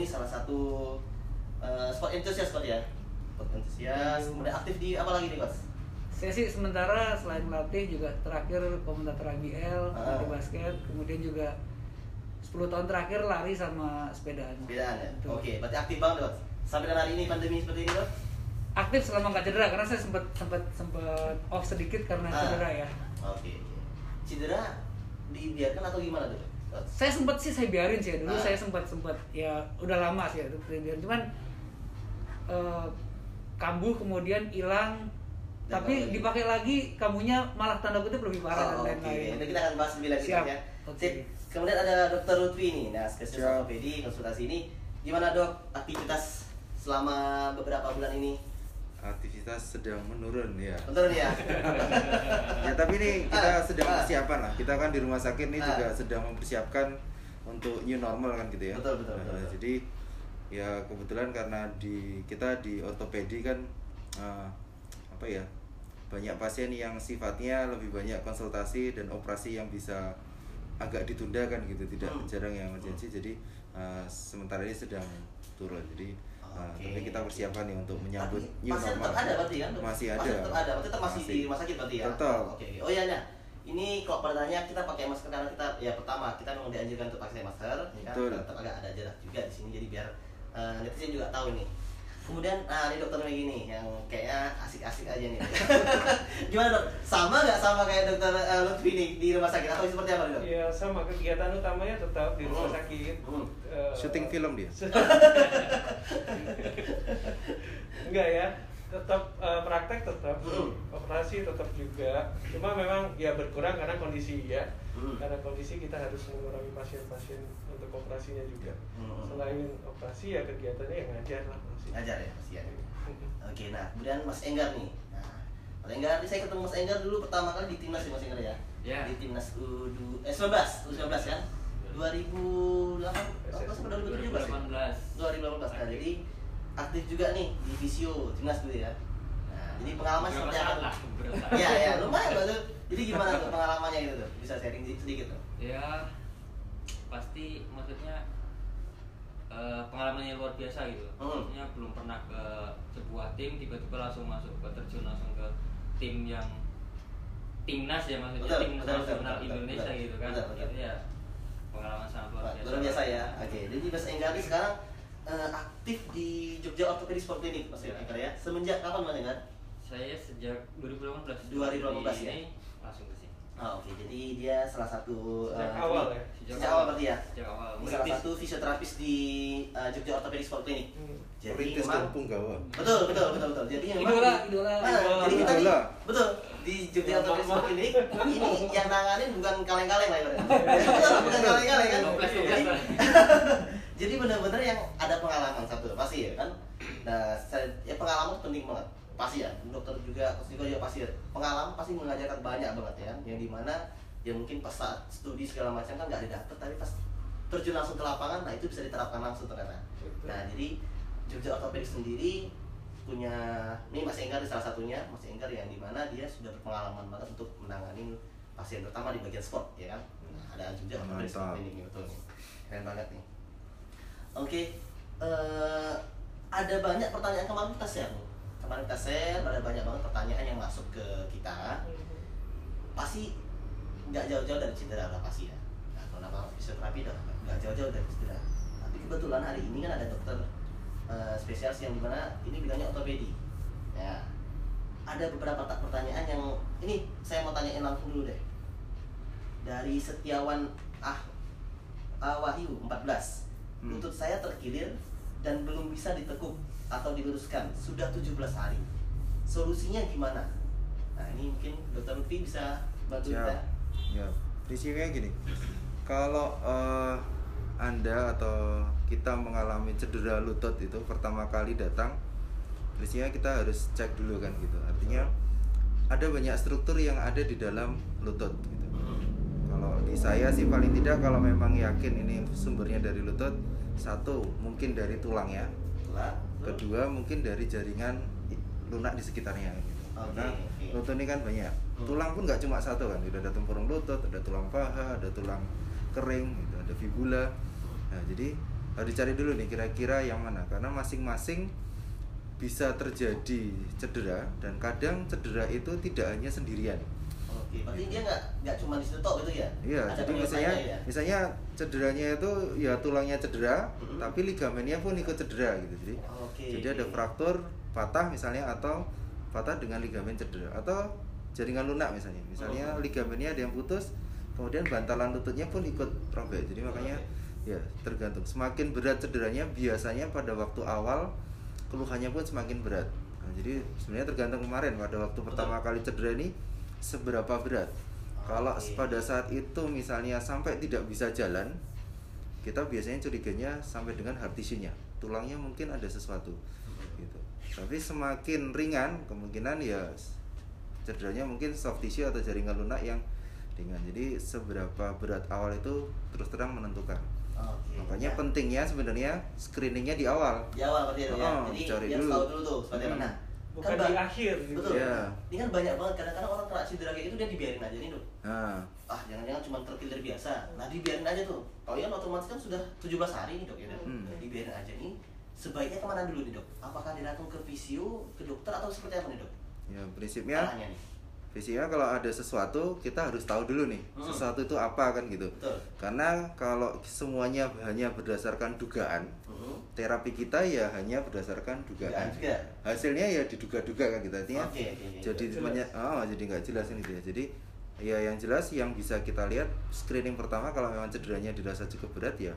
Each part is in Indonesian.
ini salah satu eh, sport enthusiast Coach ya. Sport enthusiast, kemudian aktif di apa lagi nih Coach? Saya sih sementara selain melatih juga terakhir komentator IBL, Ah. basket, kemudian juga 10 tahun terakhir lari sama sepedaan. Bedaan ya? Oke, berarti aktif banget Coach. Sampai dengan hari ini pandemi seperti ini Coach? Aktif selama nggak cedera karena saya sempat sempat sempat off sedikit karena Ah. cedera ya. Oke, oke. Cedera dibiarkan atau gimana tuh? Saya sempat sih saya biarin sih ya. dulu Ah. saya sempat sempat ya udah lama sih ya itu biarin cuman eh, kambuh kemudian hilang Dan tapi lagi. dipakai lagi kambuhnya malah tanda kutip lebih parah Oh, dan lain-lain. Nanti kita akan bahas lebih lanjut ya. Sip. Kemudian ada Dokter Lutfi nih, nah spesialis ortopedi konsultasi ini. Gimana dok aktivitas selama beberapa bulan ini? Aktivitas sedang menurun ya. Nih ya. Ya tapi ini kita Ah, sedang ah. persiapan lah. Kita kan di rumah sakit ini Ah. juga sedang mempersiapkan untuk new normal kan gitu ya. Betul, betul, betul, Nah, betul. Jadi ya kebetulan karena di kita di ortopedi kan eh, apa ya banyak pasien yang sifatnya lebih banyak konsultasi dan operasi yang bisa agak ditunda kan gitu tidak Hmm. jarang yang emergency jadi eh, sementara ini sedang turun jadi eh, Oke. tapi kita persiapan nih untuk menyambut Tapi new pasien normal tetap ada berarti kan? masih ada tetap ada, berarti tetap masih, di rumah sakit berarti ya? Tetap. Oke. oke. Oh iya nah. Ini kalau pertanyaan kita pakai masker karena kita ya pertama kita memang dianjurkan untuk pakai masker, ya kan? Betul. Tetap agak ada jarak juga di sini jadi biar eh, netizen juga tahu nih. Kemudian, ah ini dokter Megi nih yang kayaknya asik-asik aja nih. Gimana dok? Sama nggak sama kayak dokter eh, Lutfi nih di rumah sakit atau seperti apa dok? Ya sama kegiatan utamanya tetap di rumah Hmm. sakit. Hmm. Eh, syuting film dia Enggak ya, tetap eh, praktek tetap, Hmm. operasi tetap juga. Cuma memang ya berkurang karena kondisi ya. Hmm. Karena kondisi kita harus mengurangi pasien-pasien untuk operasinya juga. Hmm. Selain operasi ya kegiatannya yang ngajar lah masih. Ngajar ya pasti ya. Oke, nah kemudian Mas Enggar nih. Nah, Mas Enggar, saya ketemu Mas Enggar dulu pertama kali di timnas ya Mas Enggar ya. Ya. Di timnas U eh 19, U19 kan? 2008 apa sampai 2017 ya? 2018. Nah, jadi aktif juga nih di Visio timnas dulu ya. Nah, jadi pengalaman seperti apa? Iya, ya, lumayan. Jadi gimana tuh pengalamannya gitu tuh? Bisa sharing sedikit tuh. ya pasti maksudnya eh, pengalaman yang luar biasa gitu Hmm. maksudnya belum pernah ke sebuah tim tiba-tiba langsung masuk ke terjun langsung ke tim yang timnas ya maksudnya Betul, tim betul, betul, nasional betul, Indonesia betul, gitu kan betul, betul. itu ya pengalaman sangat luar biasa luar biasa ya. Oke, jadi Mas Enggar ini sekarang eh, aktif di Jogja Orthopedic Sport Clinic Mas Ya. Enggar ya. Semenjak kapan Mas Enggar? saya sejak 2018 2018 ya? ini langsung ke Ah, oke, jadi dia salah satu Sejak eh, awal ya. Sejak awal berarti ya. sejak awal Ini salah satu fisioterapis di eh, Jogja Orthopedic Sport Clinic. Hmm. Jadi Perintis memang dan punggawa betul betul betul betul. Jadi memang Idola, di- idola, Ah, idola. jadi kita Idola. betul di Jogja. Orthopedic Sport Clinic ini yang nanganin bukan kaleng-kaleng lah ibaratnya. Betul, bukan kaleng-kaleng kan. Jadi, jadi benar-benar yang ada pengalaman satu pasti ya kan. Nah, saya, ya pengalaman itu penting banget pasti ya dokter juga psikolog juga pasti ya. pengalaman pasti mengajarkan banyak banget ya yang di mana ya mungkin pas saat studi segala macam kan nggak didapet tapi pas terjun langsung ke lapangan nah itu bisa diterapkan langsung ternyata. Nah jadi Jogja Orthopedic sendiri punya ini Mas Enggar salah satunya Mas Enggar yang di mana dia sudah berpengalaman banget untuk menangani pasien terutama di bagian sport ya kan? Nah, ada Jogja Clinic nih, betul nih. Keren banget nih. Oke eh, ada banyak pertanyaan kemarin kita share nih. Kemarin kita share ada banyak banget pertanyaan yang masuk ke kita. Pasti nggak jauh-jauh dari cedera lah pasti ya. Nah, kalau nama fisioterapi udah nggak jauh-jauh dari cedera. Tapi kebetulan hari ini kan ada dokter eh, spesialis yang di mana ini bidangnya ortopedi. Ya ada beberapa tak pertanyaan yang ini saya mau tanyain langsung dulu deh. Dari Setiawan ah, ah Wahyu 14 Hmm. lutut saya terkilir dan belum bisa ditekuk atau diluruskan sudah 17 hari solusinya gimana nah ini mungkin dokter Lutfi bisa bantu Siap. kita Ya, prinsipnya gini. Kalau eh, Anda atau kita mengalami cedera lutut itu pertama kali datang, prinsipnya kita harus cek dulu kan gitu. Artinya ada banyak struktur yang ada di dalam lutut gitu. Kalau di saya sih paling tidak kalau memang yakin ini sumbernya dari lutut, satu mungkin dari tulang ya. Tulang. Kedua mungkin dari jaringan lunak di sekitarnya gitu. Oke, karena oke. lutut ini kan banyak Hmm. tulang pun nggak cuma satu kan gitu. ada tempurung lutut ada tulang paha ada tulang kering gitu. ada fibula nah jadi harus dicari dulu nih kira-kira yang mana karena masing-masing bisa terjadi cedera dan kadang cedera itu tidak hanya sendirian Oke, berarti dia nggak nggak cuma di situ gitu ya? Iya, Ada jadi misalnya ya? misalnya cederanya itu ya tulangnya cedera, Mhm. tapi ligamennya pun ikut cedera gitu. Jadi Oke. jadi ada fraktur patah misalnya atau patah dengan ligamen cedera atau jaringan lunak misalnya. Misalnya Mhm. ligamennya ada yang putus, kemudian bantalan lututnya pun ikut robek. Jadi makanya ya tergantung. Semakin berat cederanya biasanya pada waktu awal keluhannya pun semakin berat. Nah, jadi sebenarnya tergantung kemarin pada waktu pertama kali cedera ini seberapa berat. Kalau Oke. pada saat itu misalnya sampai tidak bisa jalan, kita biasanya curiganya sampai dengan hard tissue-nya. Tulangnya mungkin ada sesuatu gitu. Tapi semakin ringan kemungkinan ya cederanya mungkin soft tissue atau jaringan lunak yang ringan. Jadi seberapa berat awal itu terus terang menentukan. Oke. Makanya Ya. pentingnya sebenarnya screeningnya di awal. di awal berarti itu ya. Oh, Jadi cari dulu. tahu dulu tuh seperti Hmm. mana. Bukan Kan, di akhir gitu Betul. Iya. Ini kan banyak banget kadang-kadang orang kena cedera kayak gitu dia dibiarin aja nih, Dok. Nah, Ah, jangan-jangan cuma terkilir biasa. Nah, dibiarin aja tuh. Kalau yang otomatis kan sudah 17 hari nih, Dok, ya. Dok? Hmm. Dibiarin aja nih. Sebaiknya ke mana dulu nih, Dok? Apakah dilakukan ke visio, ke dokter atau seperti apa nih, Dok? ya prinsipnya Arahnya nih. Fisiknya kalau ada sesuatu kita harus tahu dulu nih Hmm. sesuatu itu apa kan gitu. Betul. Karena kalau semuanya hanya berdasarkan dugaan, Hmm. terapi kita ya hanya berdasarkan Dugaan juga. Hasilnya ya diduga-duga kan gitu artinya. Oke, oke. Jadi semuanya oh jadi nggak jelas ini dia. Jadi ya yang jelas yang bisa kita lihat screening pertama kalau memang cederanya dirasa cukup berat ya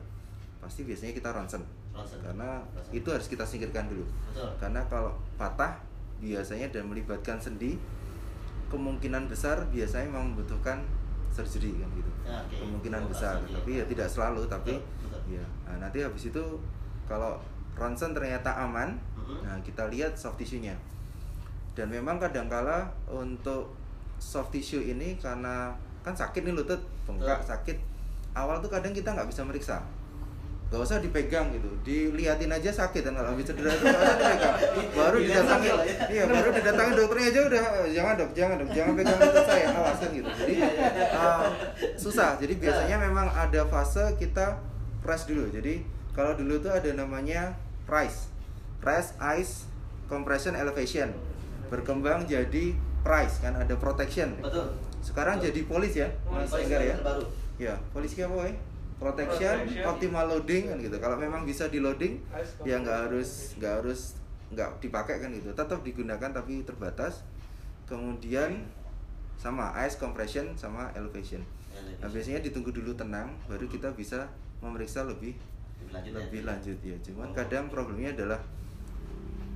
pasti biasanya kita ronsen. Ronsen. Karena Ronsen. itu harus kita singkirkan dulu. Betul. Karena kalau patah biasanya dan melibatkan sendi kemungkinan besar biasanya memang membutuhkan surgery kan gitu. Ya, oke. Kemungkinan Operasi, besar, tapi ya tidak selalu tapi Betul, betul. ya. Nah, nanti habis itu kalau ronsen ternyata aman, Mhm. nah kita lihat soft tissue-nya. Dan memang kadangkala untuk soft tissue ini karena kan sakit nih lutut, bengkak, Betul. sakit. Awal tuh kadang kita nggak bisa meriksa gak usah dipegang gitu diliatin aja sakit kan kalau habis cedera itu nggak usah dipegang baru Dilihat didatangi ya. iya baru didatangi dokternya aja udah "Eh, jangan dok jangan dok jangan pegang lutut saya awas kan gitu jadi uh, susah jadi biasanya memang ada fase kita press dulu jadi kalau dulu tuh ada namanya price press ice compression elevation. Berkembang jadi price kan ada protection. Betul. sekarang Betul. jadi polis ya mas Polis Enggar ya? terbaru. ya polisi apa ya protection, Protection. optimal loading kan gitu. Kalau memang bisa di loading Ice ya nggak harus nggak harus nggak dipakai kan gitu. Tetap digunakan tapi terbatas. Kemudian sama ice compression sama elevation. Nah biasanya ditunggu dulu tenang baru kita bisa memeriksa lebih Lebih lanjut ya. lebih lanjut ya cuman Oh. kadang problemnya adalah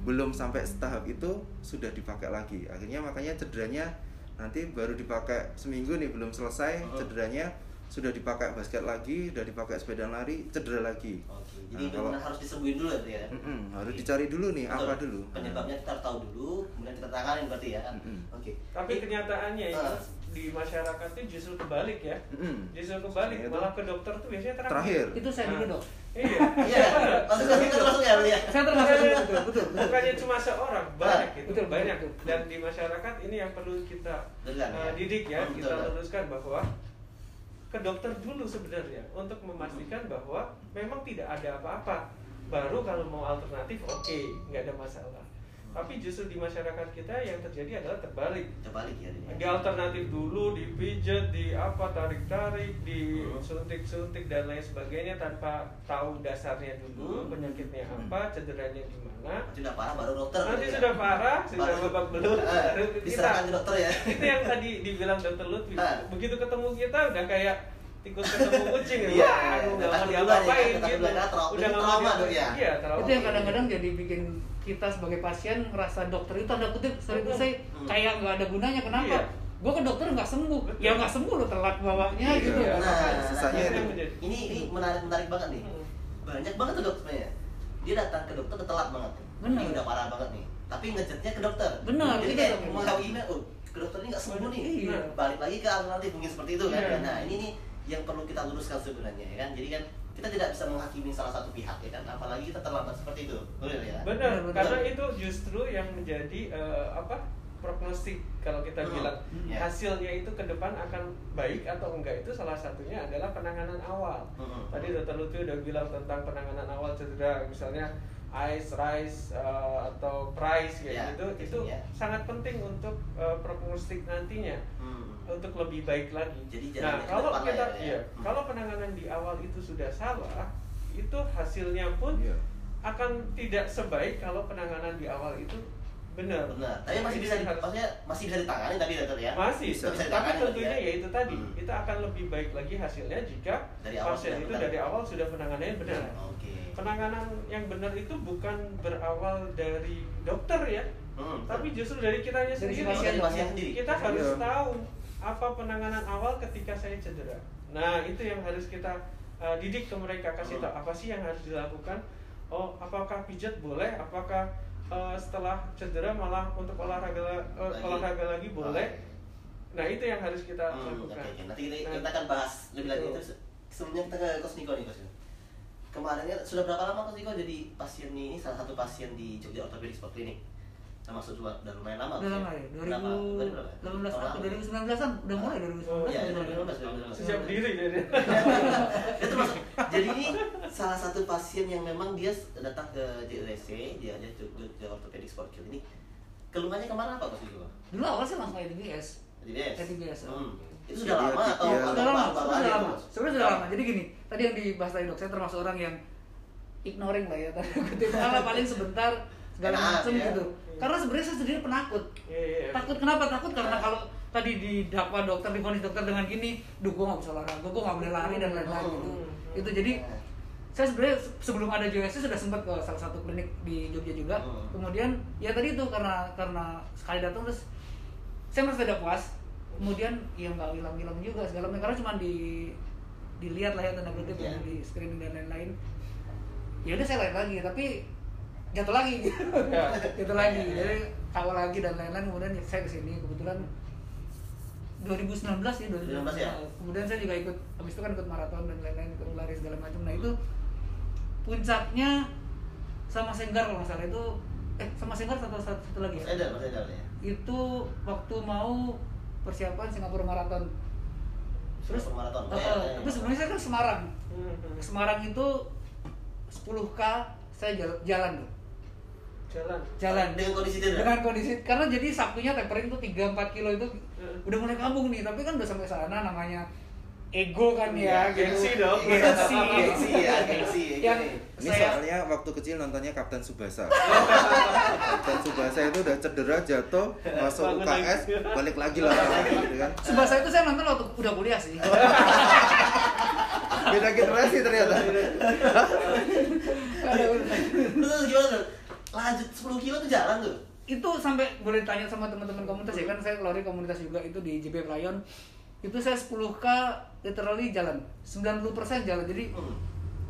belum sampai tahap itu sudah dipakai lagi akhirnya makanya cederanya nanti baru dipakai seminggu nih belum selesai Oh. cederanya sudah dipakai basket lagi sudah dipakai sepeda lari cedera lagi Oke. Jadi Nah, kalau- harus disembuhin dulu ya, ya. Mm-mm, harus Oke. dicari dulu nih Betul. apa dulu Penyebabnya kita harus tahu dulu, kemudian kita tanganin berarti ya. Mm-mm. Oke. tapi kenyataannya ya di masyarakat itu justru kebalik ya Mm-mm. justru kebalik Itu malah ke dokter tuh biasanya terakhir, terakhir Itu saya dulu Nah, dok. Iya. Iya, maksudnya kita termasuk ya, ya. Saya termasuk dulu, betul, betul, bukannya cuma seorang banyak Ah, gitu betul, banyak. dan di masyarakat ini yang perlu kita uh, ya. didik ya kita luruskan bahwa ke dokter dulu sebenarnya untuk memastikan bahwa memang tidak ada apa-apa. Baru kalau mau alternatif oke nggak ada masalah tapi justru di masyarakat kita yang terjadi adalah terbalik Terbalik ya. di alternatif dulu dipijat di apa tarik tarik di Hmm. suntik suntik dan lain sebagainya tanpa tahu dasarnya dulu Hmm. penyakitnya apa cederanya di mana Nanti udah parah baru dokter. nanti ya. sudah parah sudah Baru- babak belur Eh, baru kita ke dokter ya. itu yang tadi dibilang dokter Lutfi Ah. begitu ketemu kita udah kayak tikus ketemu kucing ya Iya, nggak mau ya, diapa-apain gitu udah nggak mau tuh ya. iya itu yang kadang-kadang jadi bikin kita sebagai pasien ngerasa dokter itu tanda kutip sering saya Hmm. kayak nggak ada gunanya kenapa Iya. gue ke dokter nggak sembuh Betul. ya nggak sembuh lo telat bawahnya Iya. gitu Iya. Nah, nah, itu. Ini ini menarik menarik banget nih. Banyak banget tuh dok sebenarnya. Dia datang ke dokter telat banget. Benar. Ini udah parah banget nih. Tapi ngejetnya ke dokter. Benar, Jadi kayak dok. menghawinya, oh ke dokter ini nggak sembuh nih. Iya. Balik lagi ke alternatif mungkin seperti itu kan. Nah ini nih yang perlu kita luruskan sebenarnya ya kan. Jadi kan kita tidak bisa menghakimi salah satu pihak ya kan apalagi kita terlambat seperti itu benar ya Benar, karena benar. itu justru yang menjadi eh, apa prognostik kalau kita Hmm, bilang ya. hasilnya itu ke depan akan baik atau enggak itu salah satunya adalah penanganan awal. Hmm. Tadi Dr. Lutfi udah bilang tentang penanganan awal cedera, misalnya ice, rise eh, atau price kayak Ya, gitu, itu ya. sangat penting untuk eh, prognostik nantinya Hmm. Untuk lebih baik lagi. Jadi nah, kalau kita ya, ya. iya, Hmm. kalau penanganan di awal itu sudah salah, itu hasilnya pun Iya. akan tidak sebaik kalau penanganan di awal itu benar. benar tapi masih bisa di, Harus- maksudnya masih bisa ditangani tapi dokter ya masih, Bisa. Bisa tapi tentunya ya. ya itu tadi, Hmm. itu akan lebih baik lagi hasilnya jika Dari awal pasien itu benar. dari awal sudah penanganannya benar. oke Penanganan yang benar itu bukan berawal dari dokter ya, Hmm, tapi justru dari kitanya sendiri. pasien, Dari pasien sendiri Kita harus Iya. tahu apa penanganan awal ketika saya cedera. Nah, itu yang harus kita uh, didik ke mereka kasih tahu apa sih yang harus dilakukan. Oh, apakah pijat boleh? Apakah uh, setelah cedera malah untuk olahraga uh, Lagi. olahraga lagi boleh? Nah, itu yang harus kita Hmm, lakukan. oke. Nanti kita, Nah, kita akan bahas lebih lanjut itu sebelumnya kita ke Kos Niko nih Kos Niko. Kemarinnya sudah berapa lama Kos Niko jadi pasien ini salah satu pasien di Jogja Orthopedic Sport Clinic? Termasuk juga udah lumayan lama. Udah lama ya, Berapa? Dari berapa? 2018 Tahun atau lalu? 2019an udah mulai 2019 Oh, Iya, udah iya, mulai. 2019. Sejak diri jadi. itu masuk. Jadi ini salah satu pasien yang memang dia datang ke JRC, dia aja Jogja Orthopedic Sport Clinic. Keluhannya ke mana apa Kos Niko? Dulu awal sih langsung IDBS. DBS. DBS, oh. Hmm. Itu sudah Iya, lama atau iya. Sudah lama, sudah lama. Sebenarnya sudah lama. Jadi gini, tadi yang dibahas tadi dok, saya termasuk orang yang ignoring lah ya. tanda kutip. Apa paling sebentar segala macam ya. gitu. Karena sebenarnya saya sendiri penakut. Iya, iya. Takut kenapa? Takut karena kalau tadi didakwa dokter, divonis dokter dengan gini, duh gue gak bisa olahraga, gue gak boleh lari dan lain-lain gitu. Hmm. Itu jadi saya sebenarnya se- sebelum ada JOSC sudah sempat ke salah satu klinik di Jogja juga. Kemudian ya tadi itu karena karena sekali datang terus saya merasa tidak puas. Kemudian ya nggak hilang-hilang juga segala macam karena cuma di dilihat lah ya tanda kutip ya, di screening dan lain-lain. Ya udah saya lain lagi tapi jatuh lagi gitu. Ya. jatuh lagi. Jadi kawal lagi dan lain-lain kemudian saya ke sini kebetulan 2019 ya 2019 2019 ya? kemudian saya juga ikut habis itu kan ikut maraton dan lain-lain ikut lari segala macam nah itu puncaknya sama Senggar kalau nggak salah itu eh sama Senggar satu satu, satu lagi Mas ya Edel, Mas Edel ya. itu waktu mau persiapan Singapura Marathon terus Singapura Marathon. eh, eh, tapi ya. sebenarnya saya kan Semarang Hmm, hmm. Semarang itu 10k saya jalan, jalan tuh Jalan. jalan Dengan kondisi cedera? dengan kondisi karena jadi sabtunya tapering tuh 3-4 kilo itu Hmm. udah mulai kambung nih tapi kan udah sampai sana namanya ego kan ya Iya, gengsi dong. gengsi Gengsi ya, gengsi. yang Ini saya soalnya waktu kecil nontonnya Kapten Subasa. Kapten Subasa itu udah cedera, jatuh, masuk UKS, lagi. balik lagi lah gitu kan. Subasa itu saya nonton waktu udah kuliah sih Beda generasi ternyata. Terus gimana? Lanjut 10 kilo tuh jalan tuh. itu sampai boleh tanya sama teman-teman komunitas ya kan saya lari komunitas juga itu di JB Lion itu saya 10k literally jalan 90% jalan jadi Hmm.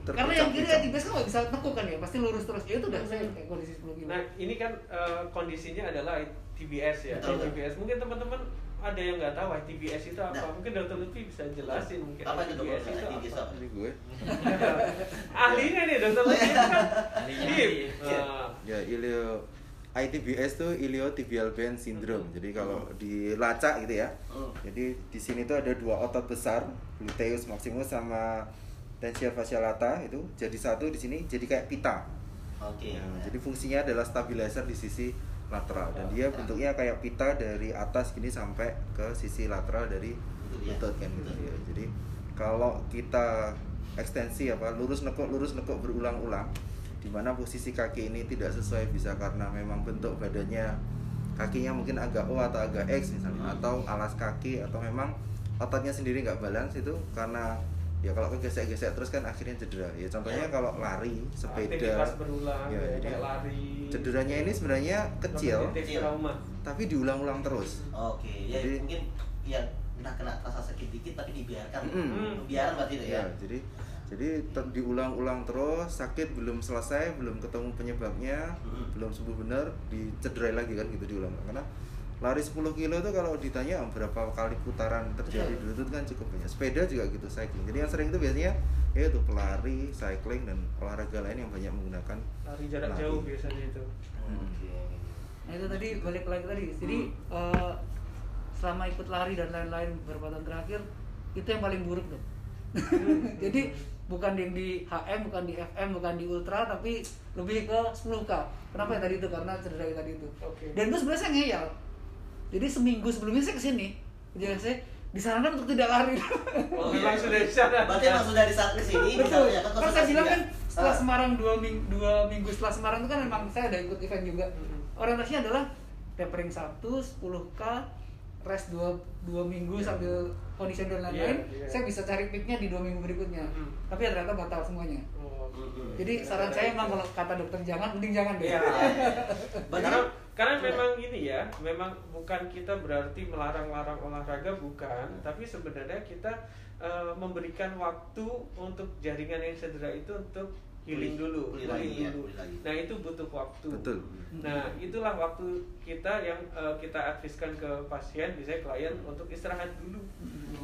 karena yang kiri ya di base kan nggak bisa tekuk kan ya pasti lurus terus ya itu udah saya kayak kondisi 10 kilo Nah, ini kan eh, kondisinya adalah TBS ya. Betul, betul. TBS. Mungkin teman-teman ada yang nggak tahu TBS itu apa. Nah. Mungkin Dokter Lutfi bisa jelasin mungkin Apa itu TBS dokter? itu ITBS apa. apa? Ini gue. Ahlinya nih Dokter Lutfi itu kan. Ahlinya. Iya. Ya ilio ITBS tuh iliotibial band syndrome. Jadi kalau dilacak gitu ya. Hmm. Jadi di sini tuh ada dua otot besar, gluteus maximus sama tension fascial lata itu jadi satu di sini jadi kayak pita. Oke. Nah, jadi fungsinya adalah stabilizer di sisi lateral dan dia bentuknya kayak pita dari atas gini sampai ke sisi lateral dari lutut kan gitu ya. Jadi kalau kita ekstensi apa lurus nekuk lurus nekuk berulang-ulang di mana posisi kaki ini tidak sesuai bisa karena memang bentuk badannya kakinya mungkin agak O atau agak X misalnya Hmm. atau alas kaki atau memang ototnya sendiri nggak balance itu karena ya kalau kegesek-gesek terus kan akhirnya cedera ya contohnya Ya. kalau lari sepeda berulang ya, kayak, jadi lari. cederanya ini sebenarnya kecil tapi diulang-ulang terus Oke, ya Jadi- mungkin ya kena kena rasa sakit dikit tapi dibiarkan. Mm. Biaran berarti itu ya. ya jadi jadi ter- diulang-ulang terus sakit belum selesai belum ketemu penyebabnya Mm. belum sembuh benar dicederai lagi kan gitu diulang karena lari 10 kilo tuh kalau ditanya berapa kali putaran terjadi Betul. di lutut kan cukup banyak sepeda juga gitu cycling jadi yang sering itu biasanya yaitu pelari cycling dan olahraga lain yang banyak menggunakan lari jarak Lari. jauh biasanya itu Oke. Nah itu tadi balik lagi tadi. Jadi Hmm. eh, selama ikut lari dan lain-lain beberapa tahun terakhir itu yang paling buruk tuh. Jadi bukan yang di HM, bukan di FM, bukan di Ultra, tapi lebih ke 10K. Kenapa ya tadi itu? Karena cedera yang tadi itu. Oke. Dan itu sebenarnya saya ngeyel. Jadi seminggu sebelumnya saya ke sini, jadi saya disarankan untuk tidak lari. Oh, iya. memang sudah di sana. Berarti emang sudah di saat ke sini Betul. ya kan Kan saya bilang kan setelah Ah. Semarang dua minggu, dua minggu setelah Semarang itu kan memang saya ada ikut event juga. Hmm. Orientasinya adalah tapering 1, 10k, rest dua, dua minggu Iya. sambil condition dan lain-lain. Iya, iya. Saya bisa cari peaknya di dua minggu berikutnya. Hmm. Tapi ya ternyata batal semuanya. Oh. Mm-mm. Jadi saran saya emang kalau kata dokter jangan, mending jangan deh. Iya. Berarti karena karena memang ini ya, memang bukan kita berarti melarang-larang olahraga bukan, tapi sebenarnya kita eh, memberikan waktu untuk jaringan yang cedera itu untuk healing Pulih- dulu, pulih lagi ya, dulu. pulih lagi. Nah itu butuh waktu. betul Nah itulah waktu kita yang eh, kita adviskan ke pasien, misalnya klien untuk istirahat dulu,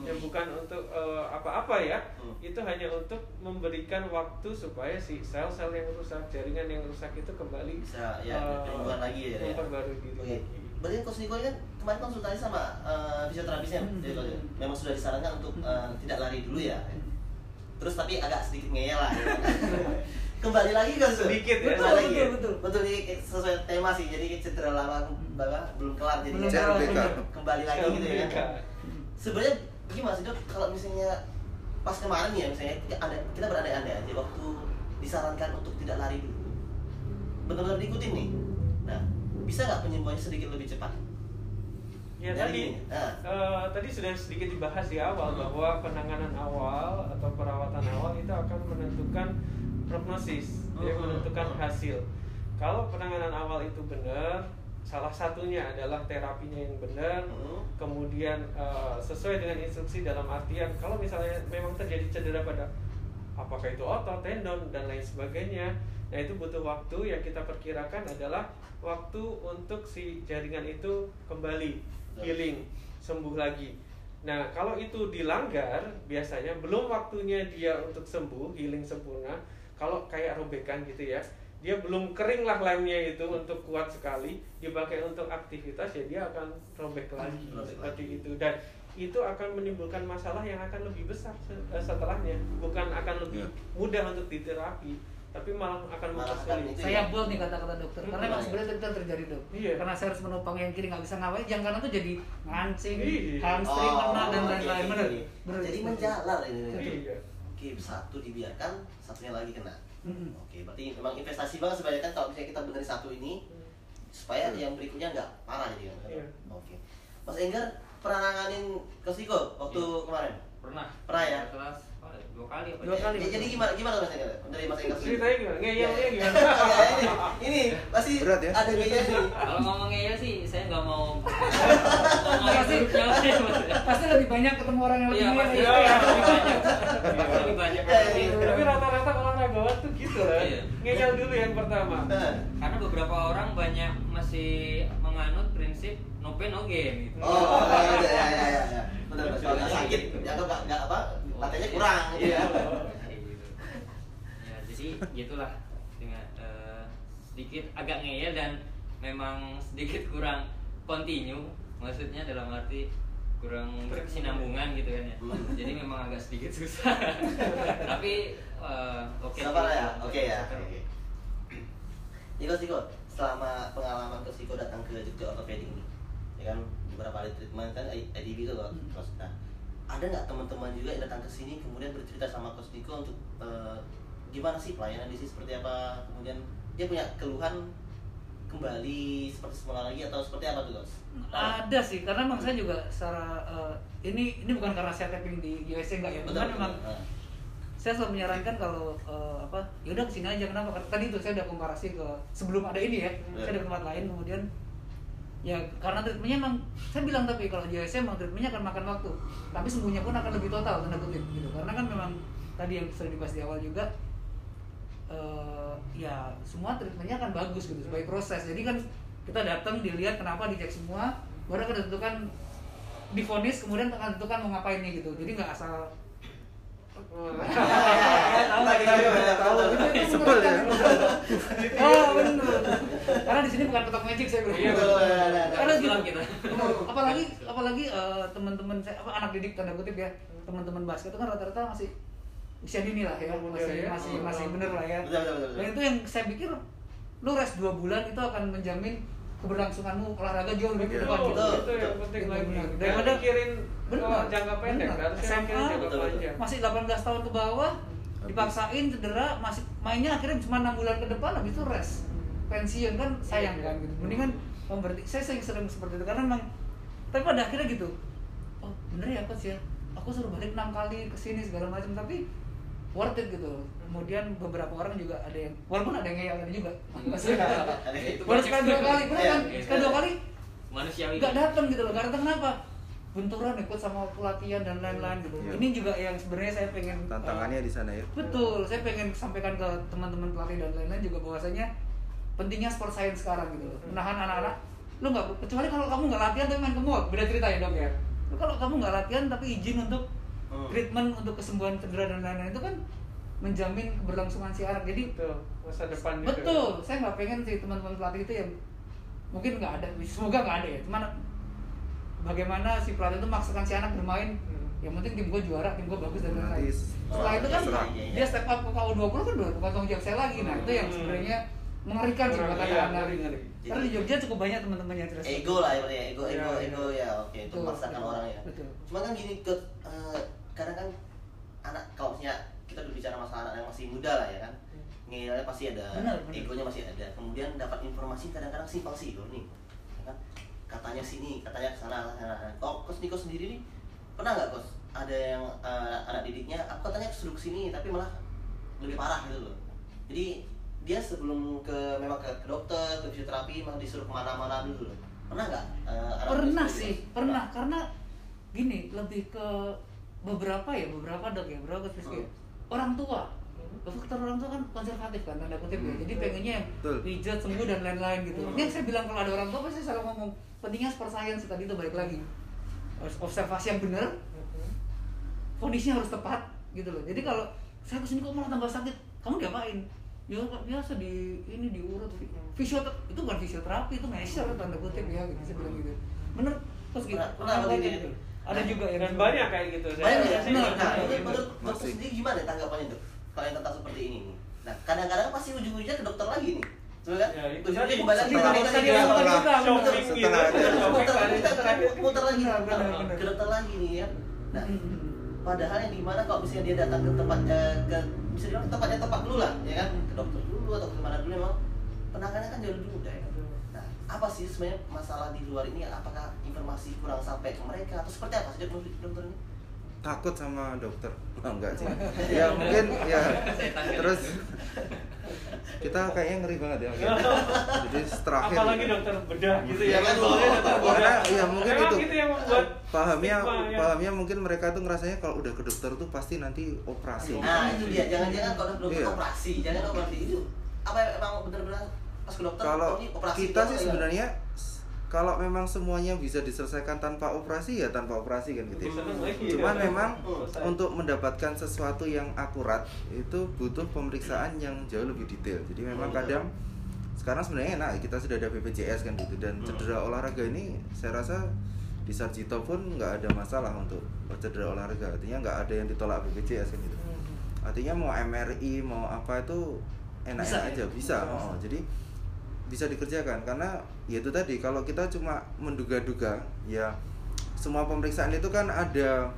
yang bukan untuk eh, apa-apa ya. Hmm. Itu hanya untuk memberikan waktu supaya si sel-sel yang rusak, jaringan yang rusak itu kembali bisa ya penyembuhan lagi ya. ya. memperbarui diri Oke. lagi. Berarti Coach Niko ini kan kemarin konsultasi sama eh, fisioterapisnya, Hmm. jadi kalau memang sudah disarankan untuk Hmm. eh, tidak lari dulu ya. Terus tapi agak sedikit ngeyel lah. ya. Kembali lagi kan Su? Sedikit ya. Kembali Betul, lagi ya? betul, betul. Betul ini sesuai tema sih. Jadi cedera lama bahwa belum kelar jadi Belum kelar, kembali lagi gitu ya. Sebenarnya gimana sih dok kalau misalnya pas kemarin ya misalnya kita, ada, kita berandai-andai aja waktu disarankan untuk tidak lari dulu benar-benar diikutin nih nah bisa nggak penyembuhannya sedikit lebih cepat Ya Dari tadi ah. eh, tadi sudah sedikit dibahas di awal Hmm. bahwa penanganan awal atau perawatan awal itu akan menentukan prognosis, ya, Hmm. menentukan hasil. Kalau penanganan awal itu benar, salah satunya adalah terapinya yang benar, Hmm. kemudian eh, sesuai dengan instruksi dalam artian kalau misalnya memang terjadi cedera pada apakah itu otot, tendon dan lain sebagainya. Nah, itu butuh waktu yang kita perkirakan adalah waktu untuk si jaringan itu kembali healing, sembuh lagi. Nah, kalau itu dilanggar, biasanya belum waktunya dia untuk sembuh, healing sempurna. Kalau kayak robekan gitu ya, dia belum kering lah lemnya itu untuk kuat sekali, dipakai untuk aktivitas ya dia akan robek lagi seperti itu dan itu akan menimbulkan masalah yang akan lebih besar eh, setelahnya, bukan akan lebih Iya. mudah untuk diterapi, tapi malah akan Malah akan mempersulit. itu Saya buat nih kata-kata dokter, Hmm. karena emang sebenarnya itu yang terjadi dok. Iya. Karena saya harus menopang yang kiri nggak bisa ngapain, yang kanan tuh jadi ngancing, Iya. hamstring, kena dan lain-lain. oke, Bener, jadi menjalar ini Iya. oke satu dibiarkan satunya lagi kena Mm-mm. oke berarti memang investasi banget sebenarnya kan kalau misalnya kita benerin satu ini supaya yang berikutnya nggak parah jadi kan Iya. oke Mas Enggar pernah nanganin Kosiko waktu Iya. kemarin pernah Pernah ya? kelas ya, dua kali apa Dua ya? kali. Ya, jadi gimana gimana Mas dari Mas sendiri? Ceritanya gimana? Ngeyelnya gimana? Ya, ini, ini pasti Berat ya? ada ngeyel nih. kalau ngomongnya ya sih saya nggak mau Pasti- ya. Pasti lebih banyak ketemu orang yang lebih Iya, pasti dari Iya, saya. lebih banyak lebih Iya, iya. Tapi rata-rata olahragawan tuh gitu lah. Ngeyel dulu yang pertama. Karena beberapa orang banyak masih menganut prinsip no pain no gain gitu Oh, ya ya ya ya. ya. Benar benar. Kalau sakit, nggak nggak apa, latihannya kurang. gitu Iya. ya. Gitu. Ya, jadi gitulah dengan eh, sedikit agak ngeyel dan memang sedikit kurang continue maksudnya dalam arti kurang berkesinambungan gitu kan ya Hmm. jadi memang agak sedikit susah tapi eh, oke Sabar sih. ya, oke ya. Sabar. Oke. Niko Siko, selama pengalaman Coach Niko datang ke Jogja Orthopedic ini, ya kan beberapa kali treatment kan IDB itu loh, Hmm. Ada nggak teman-teman juga yang datang ke sini kemudian bercerita sama Coach Niko untuk eh, gimana sih pelayanan di sini seperti apa, kemudian dia punya keluhan kembali seperti semula lagi atau seperti apa tuh Coach? Ada sih, karena memang saya juga secara eh, ini ini bukan karena saya tapping di USA enggak ya, Betul, memang Nah. saya selalu menyarankan kalau eh, apa ya udah ke sini aja kenapa tadi itu saya udah komparasi ke sebelum ada ini ya Hmm. saya ada tempat lain kemudian ya karena treatmentnya emang saya bilang tapi kalau di USA emang treatmentnya akan makan waktu. Tapi sembuhnya pun akan lebih total tanda kutip gitu. Karena kan memang tadi yang sudah dibahas di awal juga eh, ya semua treatmentnya akan bagus gitu sebagai proses. Jadi kan kita datang dilihat kenapa dicek semua baru akan ditentukan difonis kemudian akan ditentukan mau ngapain nih gitu. Jadi nggak asal Sebel ya? mengerikan. oh benar. Karena di sini bukan petok magic saya bilang. Iya, karena gitu. kita. apalagi apalagi eh, teman-teman saya apa anak didik tanda kutip ya teman-teman basket itu kan rata-rata masih usia dini lah ya masih masih masih bener lah ya. Dan itu yang saya pikir lu rest dua bulan itu akan menjamin keberlangsunganmu olahraga jauh lebih Iya. gitu. Betul, itu yang penting Betul, lagi. Daripada- mikirin Benar, oh, jangka pendek, SMA, masih 18 tahun ke bawah dipaksain cedera masih mainnya akhirnya cuma enam bulan ke depan habis itu rest pensiun kan sayang Iya, kan iya. gitu. Mendingan berarti saya sering sering seperti itu karena memang tapi pada akhirnya gitu oh bener ya coach ya. Aku suruh balik enam kali ke sini segala macam tapi worth it gitu. Kemudian beberapa orang juga ada yang walaupun ada yang ngeyel tadi juga. Maksudnya Ada itu. baru sekali dua kali kan Iya, sekali dua kali Manusiawi. nggak datang gitu loh. Nggak datang kenapa? Benturan ikut sama pelatihan dan lain-lain gitu. Iya. ini juga yang sebenarnya saya pengen uh, tantangannya di sana ya. betul. Saya pengen sampaikan ke teman-teman pelatih dan lain-lain juga bahwasanya pentingnya sport science sekarang gitu loh. Menahan anak-anak. Lu nggak kecuali kalau kamu nggak latihan tapi main ke mall. Beda cerita ya dok ya? Lu kalau kamu nggak latihan tapi izin untuk Hmm. treatment untuk kesembuhan cedera dan lain-lain itu kan menjamin keberlangsungan si anak jadi Betul, masa depan juga. betul saya nggak pengen sih teman-teman pelatih itu yang mungkin nggak ada semoga nggak ada ya cuman bagaimana si pelatih itu maksakan si anak bermain Hmm. yang penting tim gue juara tim gue bagus dan lain-lain setelah itu kan. Iya, iya. dia step up ke KU20 kan udah bukan tanggung jawab saya lagi nah itu yang Hmm. sebenarnya mengerikan sih buat Iya, anak-anak ngeri, ngeri. karena di Jogja cukup banyak teman-teman yang cerdas ego lah ya ya ego ego Iya, iya. ego ya oke itu memaksakan orang ya Betul. cuma kan gini ke eh, kadang kan anak kalau misalnya kita berbicara masalah anak yang masih muda lah ya kan ngeyelnya pasti ada Benar, benar. egonya masih ada. Kemudian dapat informasi kadang-kadang simpang siur nih ya kan. Katanya sini katanya sana sana kok kos Niko sendiri nih? Pernah nggak kos? Ada yang eh, anak didiknya aku katanya suruh ke sini tapi malah lebih parah gitu loh. Jadi dia sebelum ke memang ke, ke dokter ke fisioterapi malah disuruh ke mana-mana dulu loh. Pernah nggak anak pernah sih itu? pernah. Karena gini lebih ke beberapa ya beberapa dok ya beberapa kes Hmm. orang tua. Faktor orang tua kan konservatif kan tanda kutip ya. Hmm. jadi pengennya pijat sembuh dan lain-lain gitu. Hmm. ini yang saya bilang kalau ada orang tua pasti saya selalu ngomong pentingnya sport science. Tadi itu balik lagi. Harus observasi yang benar. Kondisinya harus tepat gitu loh. Jadi kalau saya ke sini kok malah tambah sakit kamu diapain? Ya biasa di ini diurut. Fisioterapi itu bukan fisioterapi itu measure tanda kutip ya gitu saya bilang gitu. Bener terus gitu Pernah- pernah gitu. Ada juga yang Dan banyak kayak gitu. Saya Banyak ya, benar, nah, juga menurut, menurut dokter sendiri gimana tanggapannya dok? Kalau yang tentang seperti ini. Nah, kadang-kadang pasti ujung-ujungnya ke dokter lagi nih. Kan? Ya, itu kembali lagi ke lagi. Muter, lagi Nah, ke dokter nih ya. Nah, padahal yang di mana kalau misalnya dia datang ke tempat eh, ke bisa dibilang tempatnya tepat dulu lah, ya kan? Ke dokter dulu atau ke mana dulu memang penanganannya kan jauh lebih mudah ya. Apa sih sebenarnya masalah di luar ini? Apakah informasi kurang sampai ke mereka atau seperti apa sih dokter ini? takut sama dokter oh, enggak sih ya mungkin ya terus kita kayaknya ngeri banget ya oke. jadi terakhir Apalagi dokter bedah gitu ya. Iya, kan, Soalnya dokter Wah, bedah. ya mungkin Memang itu. gitu yang membuat pahamnya stigma ya. pahamnya mungkin mereka tuh ngerasanya kalau udah ke dokter tuh pasti nanti operasi Nah itu dia, jangan-jangan kalau dokter Iya. operasi, jangan operasi itu apa emang benar-benar pas ke dokter kalau oh, ini operasi kita atau sih enggak? sebenarnya kalau memang semuanya bisa diselesaikan tanpa operasi ya tanpa operasi kan gitu ya. Cuman memang Selesai. untuk mendapatkan sesuatu yang akurat itu butuh pemeriksaan yang jauh lebih detail. Jadi memang Hmm. kadang sekarang sebenarnya enak kita sudah ada BPJS kan gitu dan Hmm. cedera olahraga ini saya rasa di Sarjito pun nggak ada masalah untuk cedera olahraga. Artinya nggak ada yang ditolak BPJS kan gitu. Hmm. Artinya mau MRI mau apa itu enak-enak ya? aja bisa. Bisa, Oh, jadi bisa dikerjakan karena ya itu tadi kalau kita cuma menduga-duga ya semua pemeriksaan itu kan ada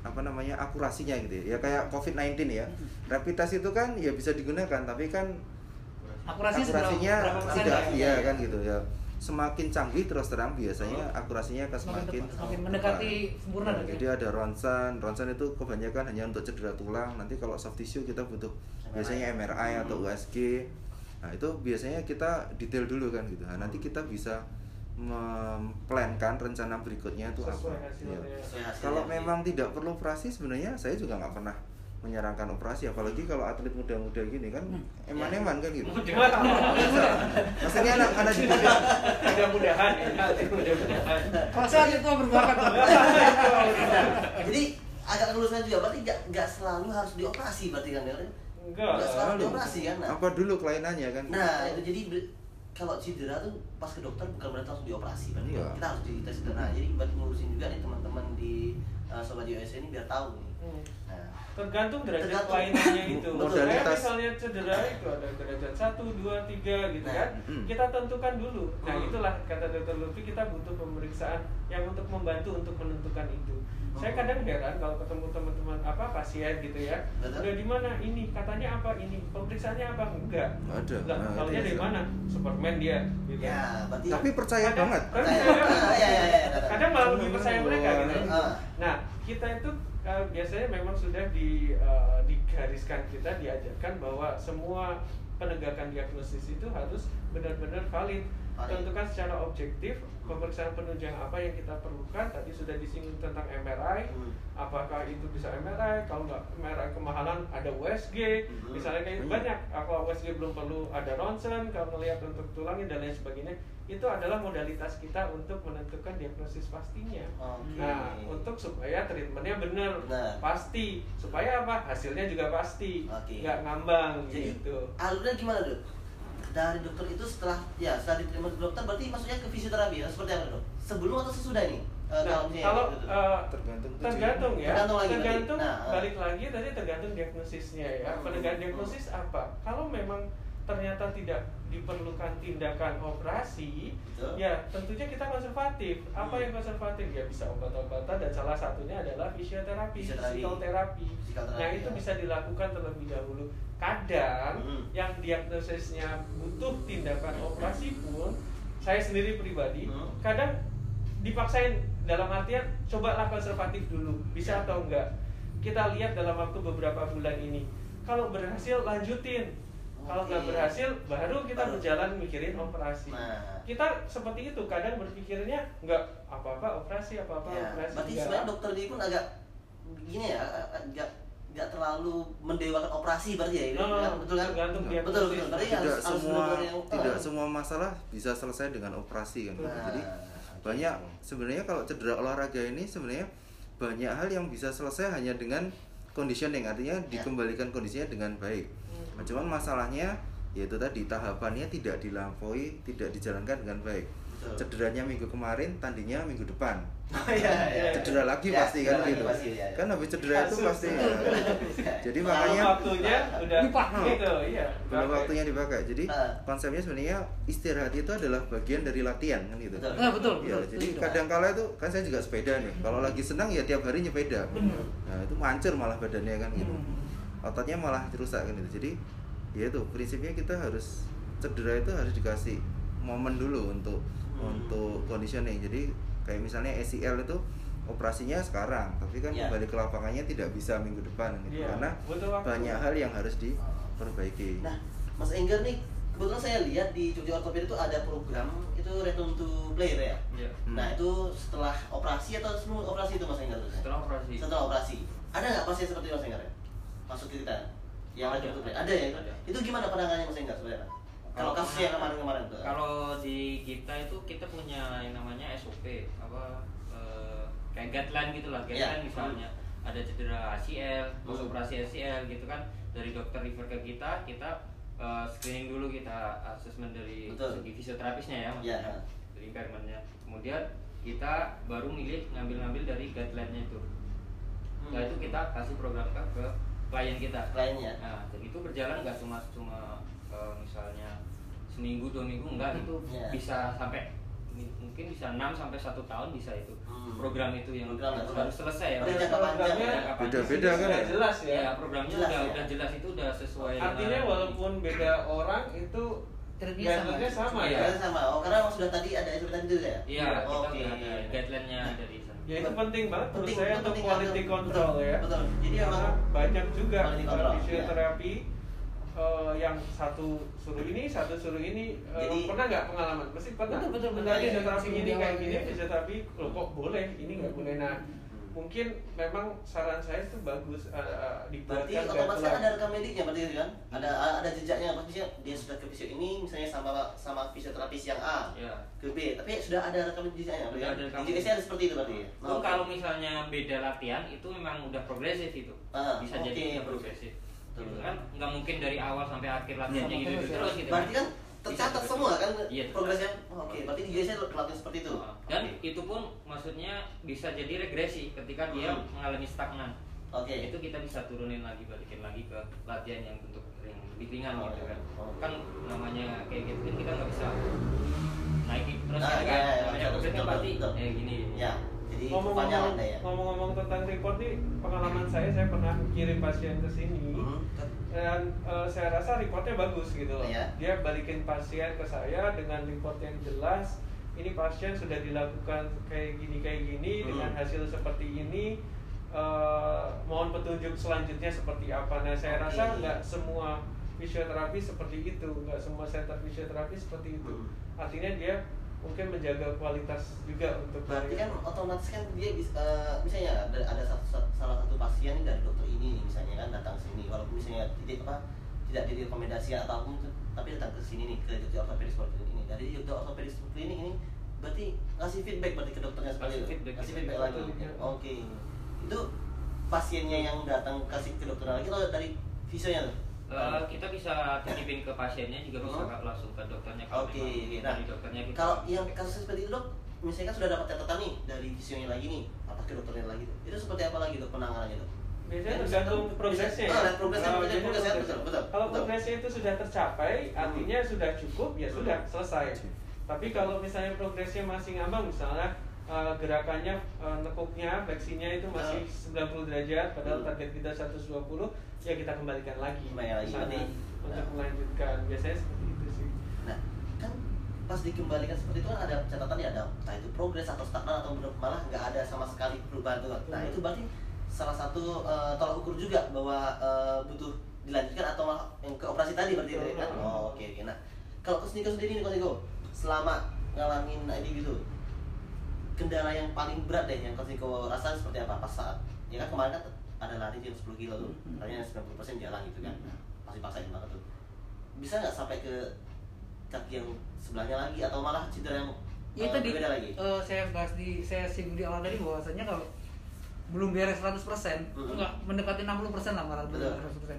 apa namanya akurasinya gitu ya. Ya kayak COVID-19 ya. Rapid test itu kan ya bisa digunakan tapi kan akurasinya, akurasinya tidak ya? iya kan gitu ya. Semakin canggih terus terang biasanya akurasinya akan Semakin semakin mendekati sempurna Nah, dok ya? jadi ada ronsen, ronsen itu kebanyakan hanya untuk cedera tulang. Nanti kalau soft tissue kita butuh biasanya MRI atau USG. Nah itu biasanya kita detail dulu kan gitu. Nah, nanti kita bisa memplankan rencana berikutnya itu apa. Ya. hasilnya. Sesuai hasilnya. Kalau memang tidak perlu operasi sebenarnya saya juga nggak pernah menyarankan operasi apalagi kalau atlet muda-muda gini kan Hmm. eman-eman kan gitu maksudnya anak anak di muda mudah-mudahan ya mudah-mudahan Masa itu berbakat. Jadi agak kelulusan juga berarti nggak nggak selalu harus dioperasi berarti kan ya? Enggak Nggak selalu dioperasi kan? Nah, apa dulu kelainannya kan nah itu jadi kalau cedera tuh pas ke dokter bukan berarti langsung dioperasi berarti Iya. kita harus dites cedera. Jadi buat ngurusin juga nih teman-teman di uh, sobat US ini biar tahu nih. Hmm. Nah, tergantung derajat Tergantung. kelainannya itu Modalitas. kayak misalnya cedera itu ada derajat 1, 2, 3 gitu Nah, kan mm. kita tentukan dulu nah Hmm. itulah kata dokter Lutfi kita butuh pemeriksaan yang untuk membantu untuk menentukan itu saya Hmm. kadang heran kalau ketemu teman-teman apa pasien gitu ya Betul. udah di mana ini katanya apa ini pemeriksaannya apa enggak Nggak ada. Nah, kalau dari mana Superman dia gitu ya berarti tapi percaya Kadang- banget kadang Percaya. saya- Ah, iya, iya, iya. kadang malah lebih percaya mereka gitu Ah. Nah, kita itu uh, biasanya memang sudah di uh, digariskan kita diajarkan bahwa semua penegakan diagnosis itu harus benar-benar valid. Valid. Tentukan secara objektif pemeriksaan penunjang apa yang kita perlukan. Tadi sudah disinggung tentang MRI. Hmm. Apakah itu bisa MRI? Kalau nggak MRI kemahalan ada USG. Hmm. Misalnya kayak Banyak. banyak. Kalau USG belum perlu ada ronsen. Kalau melihat untuk tulangnya dan lain sebagainya. Itu adalah modalitas kita untuk menentukan diagnosis pastinya. Oke. Nah, untuk supaya treatmentnya benar, Benar. pasti, supaya apa? Hasilnya juga pasti, Oke. nggak ngambang Jadi gitu. alurnya gimana dok? Dari dokter itu setelah ya setelah diterima ke dokter berarti maksudnya ke fisioterapi atau seperti apa dok? Sebelum atau sesudah nih? Eh, Nah, misalnya kalau eh, Tergantung tergantung ya, Tergantung lagi tergantung Nah, ah. balik lagi tadi tergantung diagnosisnya ya. Hmm. Penegakan diagnosis apa? Kalau memang ternyata tidak diperlukan tindakan operasi, Betul. ya tentunya kita konservatif. Apa Hmm. yang konservatif? Ya bisa obat-obatan dan salah satunya adalah fisioterapi, Fisioterapi. psikoterapi. Psikoterapi, Nah itu ya. bisa dilakukan terlebih dahulu. Kadang Hmm. yang diagnosisnya butuh tindakan operasi pun, saya sendiri pribadi, Hmm. kadang dipaksain dalam artian cobalah konservatif dulu, bisa Ya. atau enggak. Kita lihat dalam waktu beberapa bulan ini. Kalau berhasil lanjutin. Kalau nggak berhasil baru kita Baru. berjalan mikirin operasi. Nah. Kita seperti itu kadang berpikirnya nggak apa-apa operasi apa-apa Ya, operasi. berarti sebenarnya dokter ini pun agak gini ya, agak nggak terlalu mendewakan operasi berarti ya, No, kan? betul kan? tergantung betul, diagnosis. betul, berarti tidak harus, harus semua yang- tidak Ah. semua masalah bisa selesai dengan operasi kan Nah, jadi banyak sebenarnya kalau cedera olahraga ini sebenarnya banyak hal yang bisa selesai hanya dengan conditioning artinya Ya. dikembalikan kondisinya dengan baik Hmm. Nah, cuman masalahnya yaitu tadi tahapannya tidak dilampaui tidak dijalankan dengan baik Betul. cederanya minggu kemarin tandingnya minggu depan Oh, iya, iya. cedera lagi Ya, pasti kan gitu pasti, ya, ya. kan habis cedera itu pasti ya. jadi makanya waktunya udah Dipakai. gitu, iya. belum dipakai. waktunya dipakai jadi Ah. konsepnya sebenarnya istirahat itu adalah bagian dari latihan kan gitu Betul. Nah, betul, ya betul. jadi kadang kala itu kan saya juga sepeda nih kalau lagi senang ya tiap hari nyepeda nah itu mancur malah badannya kan gitu Hmm. Ototnya malah rusak kan gitu jadi ya itu prinsipnya kita harus cedera itu harus dikasih momen dulu untuk Hmm. untuk conditioning jadi kayak misalnya ACL itu operasinya sekarang tapi kan Ya. kembali ke lapangannya tidak bisa minggu depan gitu Iya, karena banyak hal yang harus diperbaiki Nah, Mas Enggar nih, kebetulan saya lihat di Jogja Orthopedi itu ada program itu Return to Play ya. Iya. Hmm. Nah itu setelah operasi atau sebelum operasi itu Mas Enggar? Setelah operasi. Setelah operasi. Ada nggak pasien seperti Mas Enggar ya? Masuk kita? Yang to Play? Ada ya? Ada. Itu gimana pandangannya Mas Enggar sebenarnya? Kalau kasus yang kemarin-kemarin tuh. Kalau di kita itu kita punya yang namanya SOP apa eh, kayak guideline gitu lah guideline Iya. misalnya ada cedera ACL, Hmm. operasi ACL gitu kan dari dokter refer ke kita kita eh, screening dulu kita asesmen dari Betul. segi fisioterapisnya ya Iya. maksudnya dari impairmentnya kemudian kita baru milih ngambil-ngambil dari guideline-nya itu Hmm. Nah itu kita kasih program ke ke klien kita. Kliennya. Nah itu berjalan nggak cuma cuma eh, misalnya seminggu dua minggu enggak itu Iya. bisa sampai mungkin bisa 6 sampai satu tahun bisa itu Hmm. program itu yang Program, harus, program. harus selesai ya. Programnya ya? Panjang. Beda-beda kan Sudah ya? jelas ya. Ya programnya Jelas udah ya? udah jelas itu udah sesuai. Artinya dengan- walaupun beda orang itu sama. guideline-nya sama ya. Karena sama. Oh, karena sudah tadi ada SOP tadi itu ya? Iya kita Oke. udah ada guideline-nya dari. Ya itu penting banget menurut saya untuk quality control Betul, ya. betul. Jadi Karena banyak juga fisioterapi uh, yang satu suruh ini, satu suruh ini. Uh, Jadi- pernah nggak pengalaman? Pasti pernah. Betul, betul, betul. Tadi Iya, fisioterapi iya. ini kayak gini, Iya. fisioterapi loh kok boleh, ini nggak boleh. Nah mungkin memang saran saya itu bagus uh, uh, Berarti dibuatkan otomatis kan ada rekam mediknya berarti kan? Ada ada jejaknya maksudnya dia sudah ke fisio ini misalnya sama sama fisioterapis yang A Ya. ke B, tapi sudah ada rekam jejaknya berarti kan? ada rekam Di JKC ada seperti itu berarti. ya? Oke. kalau misalnya beda latihan itu memang udah progresif itu. Ah, Bisa jadi udah progresif. Betul. Gitu kan nggak mungkin dari awal sampai akhir latihannya Sama gitu, terus terus gitu. Berarti kan tercatat semua kan Iya, progresnya. Oh, Oke, berarti di JKC pelatih seperti itu. Ah, Dan Oke. itu pun maksudnya bisa jadi regresi ketika dia Hmm. mengalami stagnan. Oke. Itu kita bisa turunin lagi balikin lagi ke latihan yang bentuk yang lebih ringan Oh, gitu kan. oh. Kan namanya kayak gitu kan kita nggak bisa naikin terus Ah, gitu iya, kan. iya, namanya betul, pasti kayak gini. Ya, jadi ngomong-ngomong ya. ngomong-ngomong tentang report nih pengalaman saya saya pernah kirim pasien ke sini Hmm. dan eh, saya rasa reportnya bagus gitu loh Iya. dia balikin pasien ke saya dengan report yang jelas ini pasien sudah dilakukan kayak gini kayak gini Hmm. dengan hasil seperti ini Eh, mohon petunjuk selanjutnya seperti apa nah saya Oke. rasa nggak semua fisioterapi seperti itu nggak semua center fisioterapi seperti itu Hmm. artinya dia mungkin menjaga kualitas juga untuk Berarti kan otomatis kan dia bisa, eh, misalnya ada, ada satu, satu- salah satu pasien dari dokter ini nih misalnya kan datang sini walaupun misalnya tidak apa tidak direkomendasi atau apa pun itu, tapi datang ke sini nih ke dokter ortopedis klinik ini. Dari dokter ortopedis klinik ini berarti ngasih feedback berarti ke dokternya seperti itu feedback, ngasih feedback lagi? oke. Iya. itu pasiennya yang datang kasih ke dokter lagi atau dari visionya tuh Eh, kita bisa titipin ke pasiennya juga bisa Oh. Langsung ke dokternya kalau Oke, memang nah dari dokternya kita kalau yang kasus seperti itu dok, misalnya kan sudah dapat catatan nih dari visionya lagi nih, apa ke dokternya lagi tuh, itu seperti apa lagi dok penanganannya dok? Biasanya tergantung progresnya. Ah, lihat progresnya, Nah, progresnya, progresnya, progres. betul, betul, Kalau betul. progresnya itu sudah tercapai, Hmm. artinya sudah cukup, ya sudah selesai. Tapi kalau misalnya progresnya masih ngambang, misalnya eh, gerakannya eh, nekuknya, fleksinya itu masih 90 derajat, padahal Hmm. target kita 120, ya kita kembalikan lagi. Kembali lagi, sana berarti- untuk nah. melanjutkan. Biasanya seperti itu sih. Nah, kan pas dikembalikan seperti itu kan ada catatan ya ada entah itu progres atau stagnan atau benar- malah nggak ada sama sekali perubahan tuh. Nah Hmm. itu berarti salah satu eh, tolak ukur juga bahwa eh, butuh dilanjutkan atau malah yang ke operasi tadi berarti Betul. kan? Oh oke oke. Nah kalau Coach Niko sendiri nih Niko selama ngalamin ID gitu kendala yang paling berat deh yang Niko rasa seperti apa pas saat ya kan kemarin kan ada lari jam 10 kilo tuh Hmm. larinya 90% jalan gitu kan pasti paksain banget tuh bisa nggak sampai ke kaki yang sebelahnya lagi atau malah cedera yang Ya eh, tadi berbeda lagi eh, saya bahas di saya singgung di awal tadi bahwasanya kalau belum beres 100% Mhm. enggak mendekati 60% lah malah belum Betul. 100%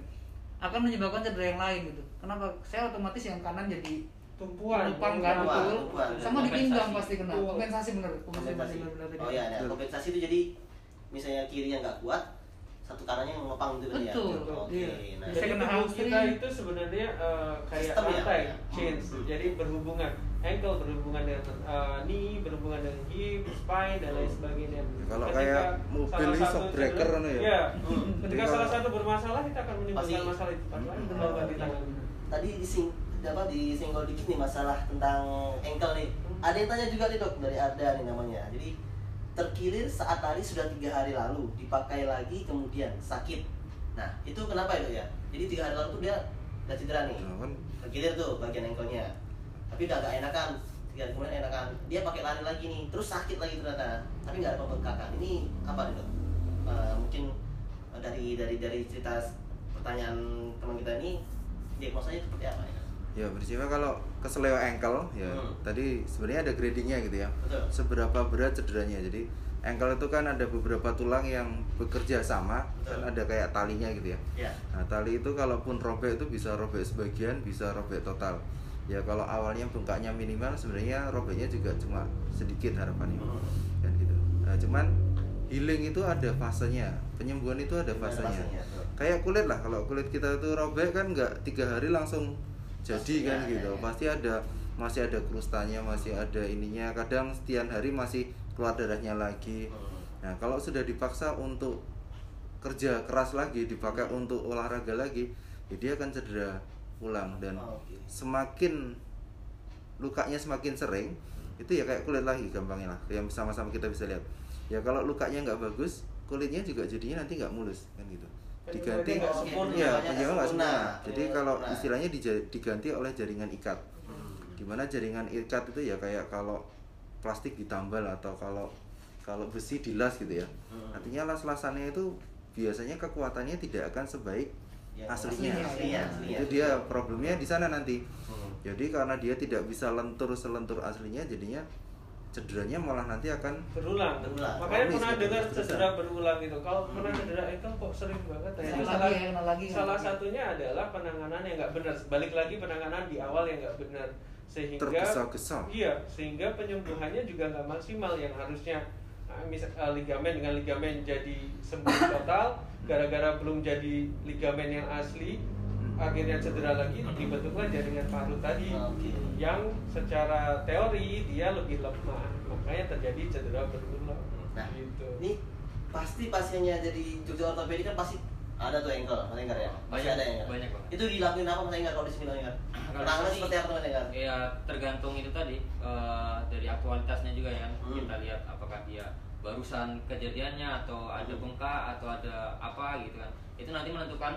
akan menyebabkan cedera yang lain gitu. Kenapa? Saya otomatis yang kanan jadi Tumpuan. lupang kan Tumpuan, betul. tumpuan. Sama di pinggang pasti kena. Kompensasi bener. Kompensasi kompensasi bener bener tadi. oh iya ada kompensasi itu jadi misalnya kiri yang nggak kuat satu kanannya yang ngepang gitu ya Betul. oke Iya. nah Saya Jadi kena kita itu sebenarnya eh, kayak Sistem ya? rantai, Ya. chains. Hmm. Jadi berhubungan. Ankle berhubungan dengan eh, knee, berhubungan dengan hip, spine dan lain sebagainya. Ya, kalau Ketika kayak mobil ini shock breaker anu ya? Iya. Hmm. Ketika salah satu bermasalah kita akan menimbulkan masalah di tempat lain. Hmm. Tadi dising apa disenggol dikit nih masalah tentang ankle nih. Ada yang tanya juga nih dok dari Arda nih namanya. Jadi terkilir saat lari sudah tiga hari lalu dipakai lagi kemudian sakit. Nah itu kenapa itu ya? Jadi tiga hari lalu tuh dia udah cedera nih. Terkilir tuh bagian ankle-nya tapi udah agak enakan. Tiga hari kemudian enakan. Dia pakai lari lagi nih terus sakit lagi ternyata. Tapi nggak ada pembengkakan. Ini apa nih dok? Eh, mungkin dari dari dari cerita pertanyaan teman kita ini diagnosanya seperti apa ya ya bersifat kalau keseleo ankle ya Hmm. tadi sebenarnya ada gradingnya gitu ya. Betul. Seberapa berat cederanya. Jadi ankle itu kan ada beberapa tulang yang bekerja sama Betul. kan ada kayak talinya gitu ya. Ya. Nah tali itu kalaupun robek itu bisa robek sebagian bisa robek total. Ya kalau awalnya bengkaknya minimal sebenarnya robeknya juga cuma sedikit harapannya. Hmm. kan gitu. Nah cuman healing itu ada fasenya penyembuhan itu ada Ada fasenya. fasenya, kayak kulit lah kalau kulit kita itu robek kan nggak tiga hari langsung jadi Pasti, kan ya, gitu ya, pasti ada masih ada krustanya masih ada ininya. Kadang setiap hari masih keluar darahnya lagi. Hmm. nah kalau sudah dipaksa untuk kerja keras lagi dipakai untuk olahraga lagi ya dia akan cedera ulang. Dan Oh, oke. semakin lukanya semakin sering itu ya kayak kulit lagi gampangnya lah. Yang sama-sama kita bisa lihat. Ya kalau lukanya nggak bagus kulitnya juga jadinya nanti nggak mulus kan gitu diganti nggak sempurna. ya penyebab nggak sempurna. jadi Penyebab kalau istilahnya diganti oleh jaringan ikat Hmm. di mana jaringan ikat itu ya kayak kalau plastik ditambal atau kalau kalau besi dilas gitu ya Hmm. artinya las-lasannya itu biasanya kekuatannya tidak akan sebaik Ya, aslinya. aslinya, aslinya, aslinya. itu dia problemnya di sana nanti Hmm. jadi karena dia tidak bisa lentur selentur aslinya jadinya cederanya malah nanti akan berulang. Berulang. Makanya Kronis pernah gitu, dengar cedera berulang gitu. Kalau pernah cedera itu kok sering banget. ya. Lagi salah, ya, lagi, salah lagi. satunya adalah penanganan yang nggak benar. Balik lagi penanganan di awal yang nggak benar sehingga tergesa-gesa iya sehingga penyembuhannya juga nggak maksimal yang harusnya uh, misal uh, ligamen dengan ligamen jadi sembuh total gara-gara belum jadi ligamen yang asli akhirnya cedera lagi dibentuklah jaringan paru tadi Oke. yang secara teori dia lebih lemah makanya terjadi cedera berulang Nah, gitu Ini pasti pasiennya jadi Jogja ortopedi kan pasti ada tuh ankle, Mas Enggar ya? Pasti Banyak, ada ankle. banyak banget. Itu dilakuin apa Mas Enggar kalau di sini Mas Enggar? Di sini, seperti apa Mas Enggar? Ya tergantung itu tadi eh, dari aktualitasnya juga ya. Hmm. Kita lihat apakah dia barusan kejadiannya atau ada Hmm. bengkak atau ada apa gitu kan. Itu nanti menentukan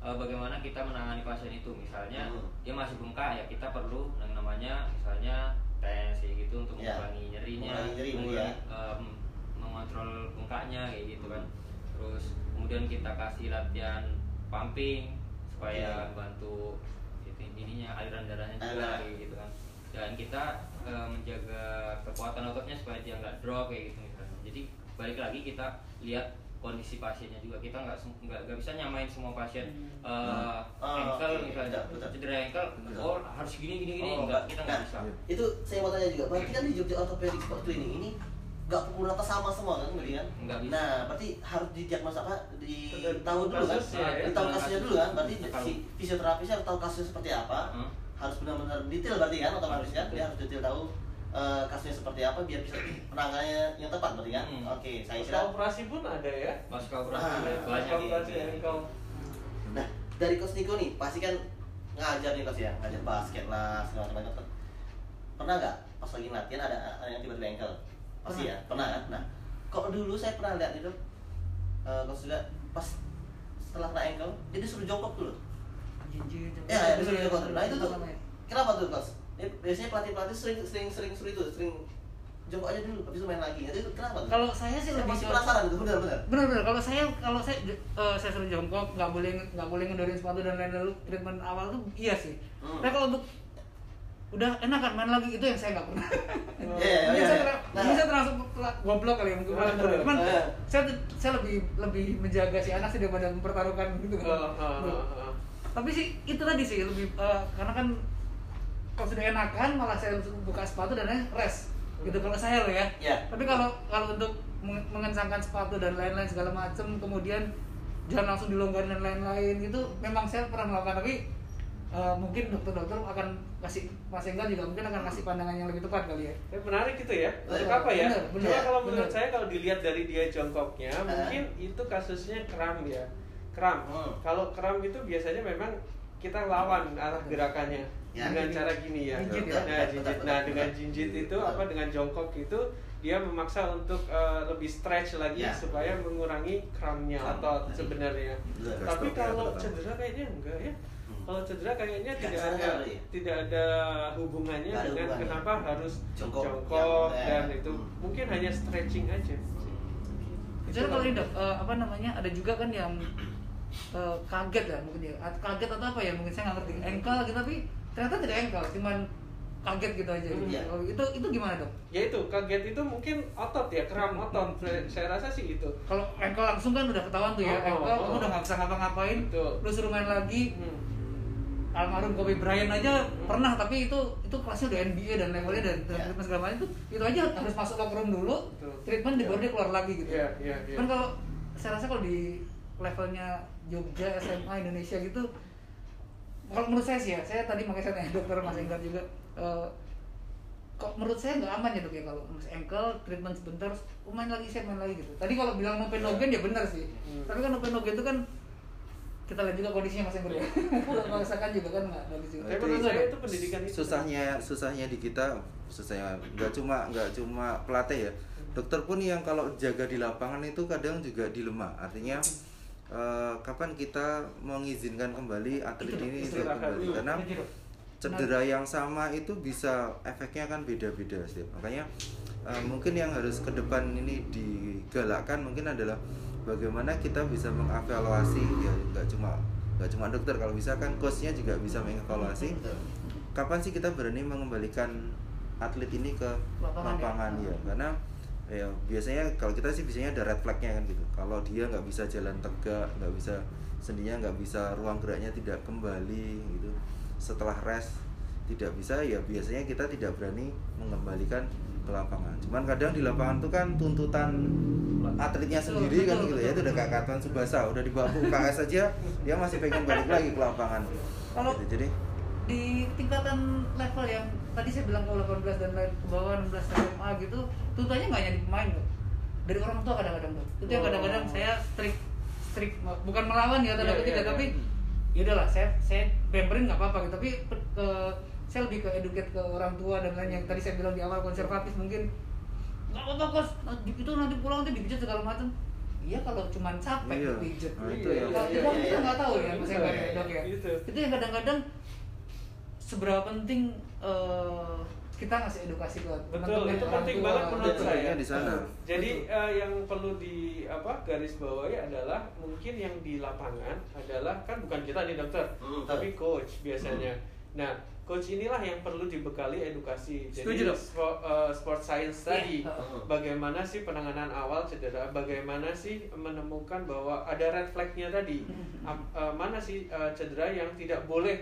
eh, bagaimana kita menangani pasien itu. Misalnya Hmm. dia masih bengkak ya kita perlu yang namanya misalnya tes kayak gitu untuk Ya. mengurangi nyerinya, Mengurangi nyeri, mengurangi, ya. em, mengontrol bengkaknya kayak gitu kan. Terus kemudian kita kasih latihan pumping supaya Oke. bantu itu ininya aliran darahnya juga kayak gitu kan dan kita eh, menjaga kekuatan ototnya supaya dia nggak drop kayak gitu misalnya jadi balik lagi kita lihat kondisi pasiennya juga kita nggak nggak nggak bisa nyamain semua pasien eh Oh, ankle oke. misalnya Betul, betul. cedera ankle Betul. oh harus gini gini gini Oh, nggak kita nggak nah, bisa Itu saya mau tanya juga, berarti kan di Jogja Orthopedic Sport Clinic ini nggak pukul rata sama semua kan berarti kan? Nggak bisa. Nah, berarti harus didiagnosa apa? Di tahu dulu kan? ya. Di tahu kasusnya dulu kan? Berarti Tahu. si fisioterapisnya harus tahu kasusnya seperti apa. Hmm. Harus benar-benar detail berarti kan otomatis kan? Dia harus detail tahu eh, kasusnya seperti apa biar bisa penanganannya yang tepat berarti kan? Hmm. Oke, saya Pasca kira. operasi pun ada ya masuk operasi Ah, banyak Pasca iya, operasi iya. ankle Nah, dari Coach Niko nih, pasti kan ngajar nih Coach ya, ngajar basket lah, segala macam. Pernah nggak pas lagi latihan ada ada yang tiba-tiba ankle? Pasti Pernah. ya, pernah kan? Nah, kok dulu saya pernah lihat itu, eh Coach juga pas setelah kena ankle, dia disuruh jongkok dulu. Jinjit, Ya, ya disuruh jongkok. Nah itu tuh, kenapa tuh Coach? Ya, biasanya pelatih-pelatih sering sering sering suruh itu, sering jongkok aja dulu, habis itu main lagi. Itu, kenapa tuh? Kalau saya sih saya lebih masih penasaran itu, benar-benar. benar-benar kalau saya kalau saya eh, saya suruh jongkok nggak boleh nggak boleh ngendorin sepatu dan lain lalu treatment awal tuh iya sih Hmm. tapi kalau untuk udah enak kan main lagi itu yang saya nggak pernah Iya, iya, Mungkin iya. saya Nah. mungkin saya termasuk pela- goblok kali ya mungkin Ah, goblok. cuman saya saya lebih lebih menjaga si anak sih daripada mempertaruhkan gitu kan oh. tapi sih itu tadi sih lebih eh, karena kan kalau sudah enakan malah saya buka sepatu dan lain rest gitu kalau saya loh ya Iya. tapi kalau kalau untuk meng- mengencangkan sepatu dan lain-lain segala macam kemudian jangan langsung dilonggarin dan lain-lain itu memang saya pernah melakukan tapi eh, mungkin dokter-dokter akan kasih Mas Enggar juga mungkin akan kasih pandangan yang lebih tepat kali ya Eh, menarik itu ya. Untuk apa ya? bener, bener. Cuma kalau menurut Bener. saya kalau dilihat dari dia jongkoknya, Ah. mungkin itu kasusnya kram ya. Kram. Hmm. Kalau kram itu biasanya memang kita lawan arah gerakannya Ya. dengan cara gini ya. Jinjit ya. Nah, jinjit. Nah, dengan jinjit itu Betul. apa dengan jongkok itu dia memaksa untuk eh, lebih stretch lagi Ya. supaya mengurangi kramnya Kram otot tadi. sebenarnya. Betul. Tapi Stop ya, kalau cedera kayaknya enggak ya. Hmm. Kalau cedera kayaknya Nggak tidak ada ya? tidak ada hubungannya ada dengan hubungannya. kenapa harus Jongkok, jongkok, yang- dan itu hmm. mungkin hanya stretching aja. Bicara kalau ini dok, eh, apa namanya ada juga kan yang eh, kaget ya mungkin ya kaget atau apa ya mungkin saya nggak ngerti ankle gitu tapi ternyata tidak ankle cuman kaget gitu aja gitu. Iya. Oh, itu itu gimana dok? Ya itu kaget itu mungkin otot ya kram otot. Saya- rasa sih itu. Kalau ankle langsung kan udah ketahuan tuh ya Oh, ankle oh, kamu oh. udah nggak bisa ngapa-ngapain lu suruh main lagi Hmm. almarhum Kobe Bryant aja pernah tapi itu itu kelasnya udah NBA dan levelnya dan Ya. treatment segala macam itu itu aja harus masuk locker room dulu Betul. treatment di Ya. baru dia keluar lagi gitu Iya, iya, iya. kan kalau saya rasa kalau di levelnya Jogja SMA Indonesia gitu kalau menurut saya sih ya saya tadi makanya saya tanya dokter Mas Enggar juga eh, kok menurut saya nggak aman ya dok ya kalau mas ankle treatment sebentar oh, main lagi saya main lagi gitu. Tadi kalau bilang nopenogen ya benar sih. Hmm. tapi kan nopenogen itu kan kita lihat juga kondisinya mas Enggar ya. Kalau merasakan juga kan nggak bagus juga Tapi menurut saya itu pendidikan itu. susahnya susahnya di kita susahnya nggak cuma nggak cuma pelatih ya. Dokter pun yang kalau jaga di lapangan itu kadang juga dilema. Artinya eh, kapan kita mengizinkan kembali atlet ini itu, untuk kembali? Itu, karena itu. cedera yang sama itu bisa efeknya kan beda-beda sih makanya eh, mungkin yang harus ke depan ini digalakkan mungkin adalah bagaimana kita bisa mengevaluasi ya nggak cuma nggak cuma dokter kalau bisa kan coachnya juga bisa mengevaluasi. Kapan sih kita berani mengembalikan atlet ini ke Lapangan ya. lapangan ya? Karena ya biasanya kalau kita sih biasanya ada red flagnya kan gitu. Kalau dia nggak bisa jalan tegak nggak bisa sendinya nggak bisa ruang geraknya tidak kembali gitu. Setelah rest tidak bisa ya biasanya kita tidak berani mengembalikan ke lapangan. Cuman kadang di lapangan tuh kan tuntutan atletnya Betul, sendiri kan betul, gitu ya. itu udah kayak Katan Subasa udah dibawa ke UKS aja dia masih pengen balik lagi ke lapangan. Kalau- Gitu. jadi di tingkatan level yang tadi saya bilang ke 18 dan lain ke bawah 16 SMA gitu tuntutannya nggak hanya di pemain tuh dari orang tua kadang-kadang tuh itu yang Oh. kadang-kadang saya strict strict bukan melawan ya tanda Iya, kutip iya, ya tapi iya. ya udahlah saya saya pamperin nggak apa-apa gitu. Tapi ke saya lebih ke educate ke orang tua dan lain yang tadi saya bilang di awal konservatif mungkin. Nggak apa-apa kos. Nanti itu nanti pulang nanti dipijat segala macam. Iya kalau cuman capek Iya. dipijat Nah, itu ya. kalau iya, kita iya, iya. nggak tahu ya Iya, iya, ya. Ya itu yang kadang-kadang seberapa penting eh, kita ngasih edukasi ke Betul, itu penting tua. banget menurut saya. di sana. Jadi eh, yang perlu di apa garis bawahi adalah mungkin yang di lapangan adalah kan bukan kita nih dokter, Hmm, tapi coach biasanya. Nah, coach inilah yang perlu dibekali edukasi. Setuju, Jadi Dok. sport, eh, sport science Iya, tadi, heeh. bagaimana sih penanganan awal cedera, bagaimana sih menemukan bahwa ada red flagnya tadi, Hmm. Am- eh, mana sih eh, cedera yang tidak boleh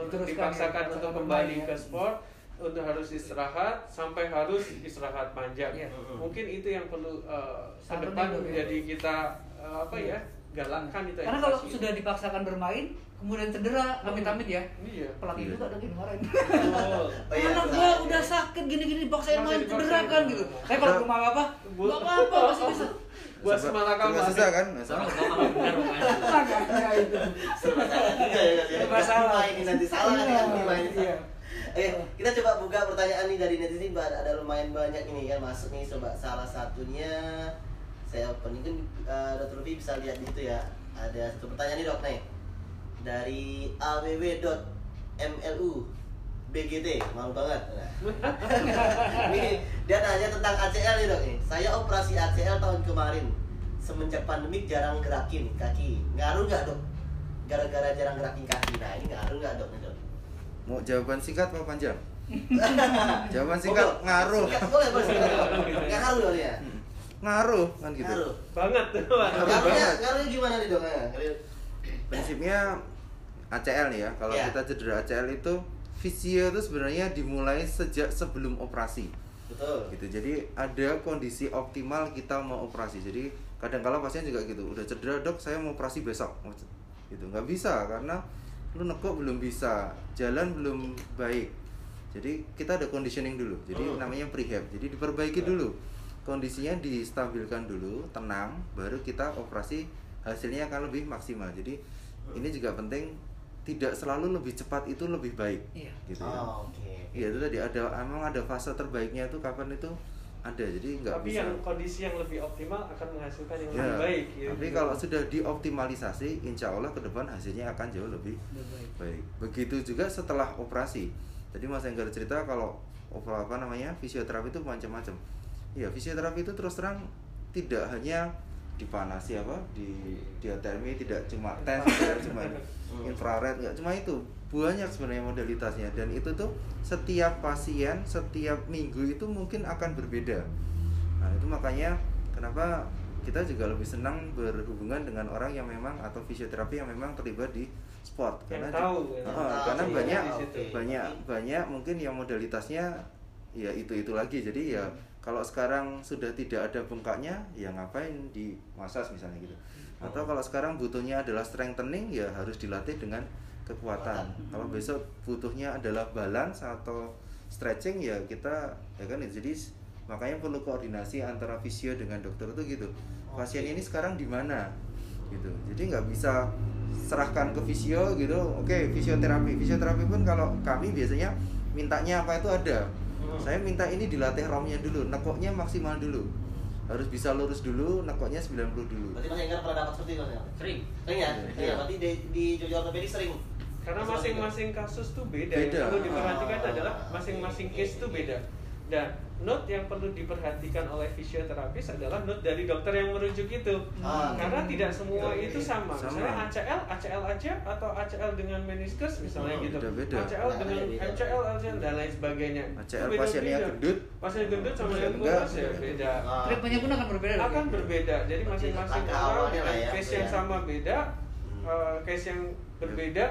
untuk dipaksakan ya, untuk kembali bermain ya. ke sport untuk harus istirahat sampai harus istirahat panjang. Iya. Mungkin itu yang perlu uh, ke Sangat depan penting, Dok, ya. jadi kita uh, apa ya galakkan itu. karena kalau edukasi. sudah dipaksakan bermain kemudian cedera amit-amit ya Iya. pelatih Iya. juga ada yang kemarin Oh. Oh, iya, anak benar. gua udah sakit gini-gini dipaksain main cedera kan gitu saya kalau ke rumah apa apa-apa masih bisa Buat sebab lah. susah kan Soalnya gua malah bener pokoknya. makanya itu Serba salah juga ya Mas, ya. Serba salah. Lima ini nanti salah Iya, kan iya. Oke, kita coba buka pertanyaan nih dari netizen Mbak. ada lumayan banyak ini kan masuk nih coba salah satunya saya open kan uh, Dr. Rufi bisa lihat di itu ya. Ada satu pertanyaan nih dok nih dari aww.mlu BGT malu banget. Nah. Nih, dia nanya tentang ACL nih dok nih. Saya operasi ACL tahun kemarin. Semenjak pandemik jarang gerakin kaki. Ngaruh nggak dok? Gara-gara jarang gerakin kaki. Nah ini ngaruh nggak dok? nih, dok? mau jawaban singkat apa panjang jawaban singkat ngaruh Singkat boleh boleh singkat. Nggak ngaruh dok ya? ngaruh kan gitu Ngaruh. Banget tuh. Ngaruh Ngaruhnya, ngaruhnya gimana nih dok? Prinsipnya ACL nih ya kalau Iya. kita cedera ACL itu fisio itu sebenarnya dimulai sejak sebelum operasi. Betul. gitu. Jadi ada kondisi optimal kita mau operasi. Jadi kadang kala pasien juga gitu udah cedera dok saya mau operasi besok. Gitu. Nggak bisa karena lu nekuk belum bisa jalan belum baik. Jadi kita ada conditioning dulu. Jadi Hmm. namanya prehab. Jadi diperbaiki dulu. Kondisinya distabilkan dulu tenang baru kita operasi hasilnya akan lebih maksimal. Jadi ini juga penting tidak selalu lebih cepat itu lebih baik Iya. gitu ya Oh, oke. Iya itu tadi ada emang ada fase terbaiknya itu kapan itu ada jadi nggak Tapi bisa. yang kondisi yang lebih optimal akan menghasilkan yang Ya, lebih baik. gitu. Tapi kalau sudah dioptimalisasi, insya Allah ke depan hasilnya akan jauh lebih Lebih baik. baik. Begitu juga setelah operasi. Tadi Mas Enggar cerita kalau apa namanya fisioterapi itu macam-macam. Iya fisioterapi itu terus terang tidak hanya dipanasi apa di diatermi tidak cuma tes tidak cuma infrared nggak cuma itu. Banyak sebenarnya modalitasnya. Dan itu tuh setiap pasien setiap minggu itu mungkin akan berbeda. Nah itu makanya kenapa kita juga lebih senang berhubungan dengan orang yang memang atau fisioterapi yang memang terlibat di sport. Yang di- tahu, ya. Tahu, karena iya, banyak banyak banyak mungkin yang modalitasnya ya itu itu lagi. Jadi ya kalau sekarang sudah tidak ada bengkaknya ya ngapain di masas misalnya gitu. Atau kalau sekarang butuhnya adalah strengthening ya harus dilatih dengan kekuatan. Kalau besok butuhnya adalah balance atau stretching ya kita ya kan jadi makanya perlu koordinasi antara fisio dengan dokter itu gitu. Pasien ini sekarang di mana? Gitu. Jadi nggak bisa serahkan ke fisio gitu. Oke fisioterapi. Fisioterapi pun kalau kami biasanya mintanya apa itu ada Hmm. saya minta ini dilatih romnya dulu nekoknya maksimal dulu harus bisa lurus dulu nekoknya 90 dulu Berarti Mas Enggar pernah dapat seperti itu Mas Enggar? Sering. Sering ya? Iya. Sering ya? Berarti di, di Jojo Ortopedi sering? Karena masing-masing kasus tuh beda. Beda. Yang perlu diperhatikan Ah, adalah masing-masing case tuh beda. Dan note yang perlu diperhatikan oleh fisioterapis adalah note dari dokter yang merujuk itu. Ah. Karena tidak semua Oke. itu sama. Sama. Misalnya ACL, ACL aja atau ACL dengan meniskus misalnya Hmm, gitu. beda-beda. ACL Nah, dengan beda-beda. MCL, LCL dan lain sebagainya. ACL beda-beda. pasiennya gendut. Pasien gendut sama yang kurus ya beda. Ah. treatmentnya pun akan berbeda Akan ya? berbeda. Jadi masing-masing orang ya, case ya. yang sama beda, Hmm. eh, case yang berbeda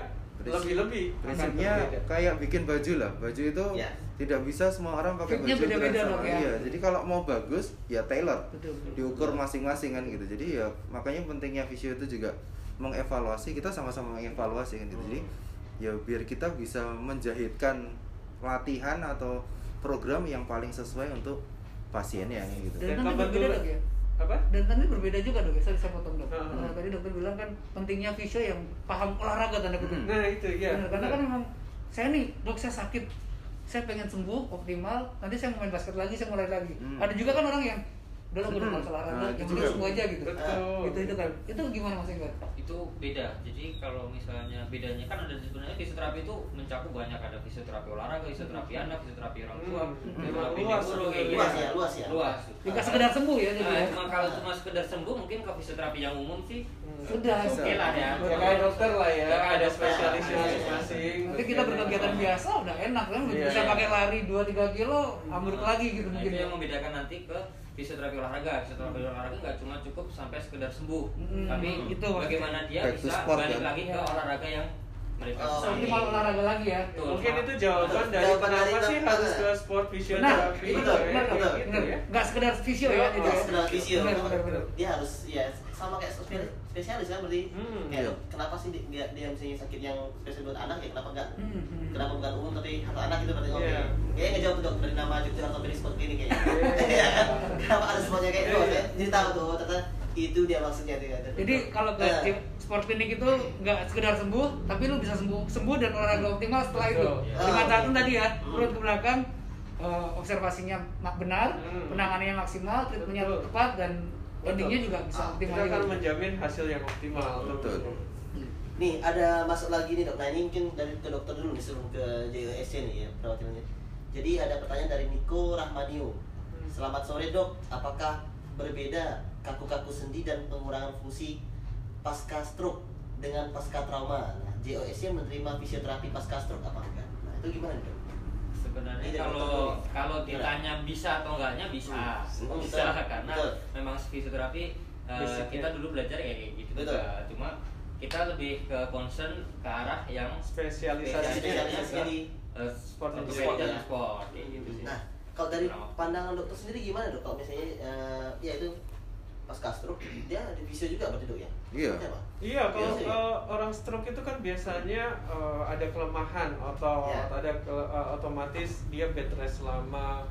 lebih-lebih. prinsipnya kayak bikin baju lah. Baju itu Ya. tidak bisa semua orang pakai Fitnya baju beda-beda, sama Dok, ya? iya jadi kalau mau bagus ya tailor. Betul, betul. diukur masing-masing kan gitu. Jadi ya makanya pentingnya visio itu juga mengevaluasi kita sama-sama mengevaluasi kan gitu. Jadi ya biar kita bisa menjahitkan latihan atau program yang paling sesuai untuk pasiennya gitu. Dan Dan ya? Apa? Dan nanti berbeda juga dok ya, saya potong dok. Hmm. Karena tadi dokter bilang kan pentingnya visio yang paham olahraga tanda kutip. Hmm. Nah itu ya. Benar, karena kan memang saya nih dok saya sakit, saya pengen sembuh optimal, nanti saya mau main basket lagi, saya mulai lagi. Hmm. Ada juga kan orang yang udah lah gue udah Hmm. malas olahraga, Nah, yang itu penting juga. sembuh aja gitu. Betul. Itu itu kan, itu gimana mas Enggar? itu beda jadi kalau misalnya bedanya kan ada sebenarnya fisioterapi itu mencakup banyak ada fisioterapi olahraga fisioterapi anak fisioterapi orang tua Hmm. fisioterapi Luas, neuro kayak gitu luas ya, luas ya. luas Jika sekedar sembuh ya jadi Nah, ya. cuma kalau cuma sekedar sembuh mungkin ke fisioterapi yang umum sih Hmm. Sudah. oke lah ya Ya kayak dokter lah ya, ada spesialisnya Iya. masing-masing. Nanti kita berkegiatan biasa udah enak kan, Iya. bisa pakai lari 2-3 kilo, ambruk lagi gitu Nah, mungkin. itu ya. yang membedakan nanti ke fisioterapi olahraga fisioterapi olahraga nggak cuma cukup sampai sekedar sembuh Hmm, tapi itu maksudnya. bagaimana dia Back bisa sport, balik ya? lagi ke Iya. olahraga yang mereka Oh, sukai. Optimal olahraga lagi ya. Betul. Mungkin itu jawaban dari Jawaban dari kenapa sih harus ke sport Nah, fisioterapi. itu Betul, benar, gitu ya. Nggak sekedar visio ya, Nggak ya. sekedar benar. dia harus ya sama kayak spesialis, spesialis kan berarti Hmm. kayak kenapa sih dia, dia, dia misalnya sakit yang spesial buat anak ya kenapa enggak Hmm, hmm. kenapa bukan umum tapi atau anak gitu berarti oke Iya. kayaknya ngejawab tuh dok dari nama Jogja Orthopedic Sport Clinic kayaknya Iya. Iya kan? kenapa ada semuanya kayak itu Iya. ya jadi tahu tuh ternyata itu dia maksudnya tuh kan. Jadi kalau ke gym- sport clinic itu nggak sekedar sembuh, tapi lu bisa sembuh sembuh dan olahraga optimal setelah itu. Betul. Dengan Ah, catatan oke. tadi ya, Hmm. urut ke belakang, eh, observasinya mak- benar, Hmm. penanganannya maksimal, treatmentnya tepat dan Betul. endingnya juga bisa Ah, optimal. Kita akan juga. menjamin hasil yang optimal. Betul. Nih ada masuk lagi nih dok. Nah ini mungkin dari ke dokter dulu nih sebelum ke JOSC nih ya perawatnya. Jadi ada pertanyaan dari Niko Rahmanio. Hmm. Selamat sore dok. Apakah berbeda kaku-kaku sendi dan pengurangan fungsi pasca stroke dengan pasca trauma? Nah JOSC menerima fisioterapi pasca stroke apa enggak? Nah itu gimana dok? Sebenarnya Ini dari kalau kalau Gimana? ditanya bisa atau enggaknya bisa Hmm. bisa Betul. karena Betul. memang fisioterapi Basicnya. kita dulu belajar ya kayak gitu Betul. juga cuma kita lebih ke concern ke arah yang Spesialisasi Spesialisasinya di eh, Sport ortopedi sport dan ya. sport kayak gitu sih Nah, kalau dari pandangan dokter sendiri gimana dok? Kalau misalnya eh, ya itu pas stroke dia ada visio juga berarti dok ya? Iya. Apa? Iya, kalau Iya sih. eh, orang stroke itu kan biasanya eh, ada kelemahan otot, Iya. ada ke- eh, otomatis dia bed rest lama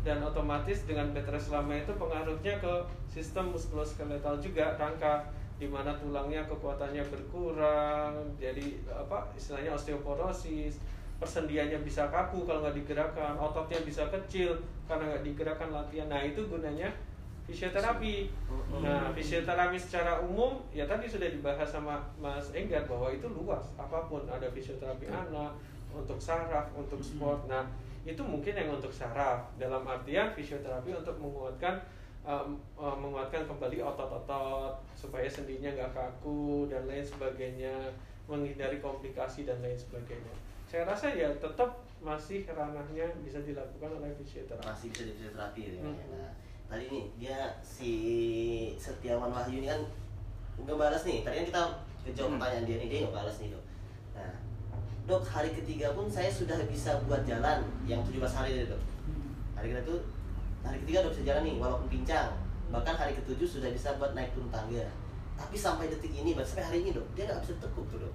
dan otomatis dengan bed rest lama itu pengaruhnya ke sistem muskuloskeletal juga rangka di mana tulangnya kekuatannya berkurang, jadi apa istilahnya osteoporosis, persendiannya bisa kaku kalau nggak digerakkan, ototnya bisa kecil karena nggak digerakkan latihan. Nah itu gunanya fisioterapi. Nah, fisioterapi secara umum ya tadi sudah dibahas sama Mas Enggar bahwa itu luas, apa pun ada fisioterapi anak, untuk saraf, untuk sport. Nah, itu mungkin yang untuk saraf dalam artian fisioterapi untuk menguatkan um, uh, menguatkan kembali otot-otot supaya sendinya nggak kaku dan lain sebagainya, menghindari komplikasi dan lain sebagainya. Saya rasa ya tetap masih ranahnya bisa dilakukan oleh fisioterapi. masih bisa di fisioterapi ya. Hmm. Nah, tadi nih dia si Setiawan Wahyu ini kan nggak balas nih. Tadi kan kita kejawab Hmm. pertanyaan dia nih, dia nggak balas nih dok. Nah, dok hari ketiga pun saya sudah bisa buat jalan yang 17 hari tadi dok. Hari ketiga tuh hari ketiga udah bisa jalan nih walaupun pincang. Bahkan hari ketujuh sudah bisa buat naik turun tangga. Tapi sampai detik ini, sampai hari ini dok, dia nggak bisa tekuk tuh dok.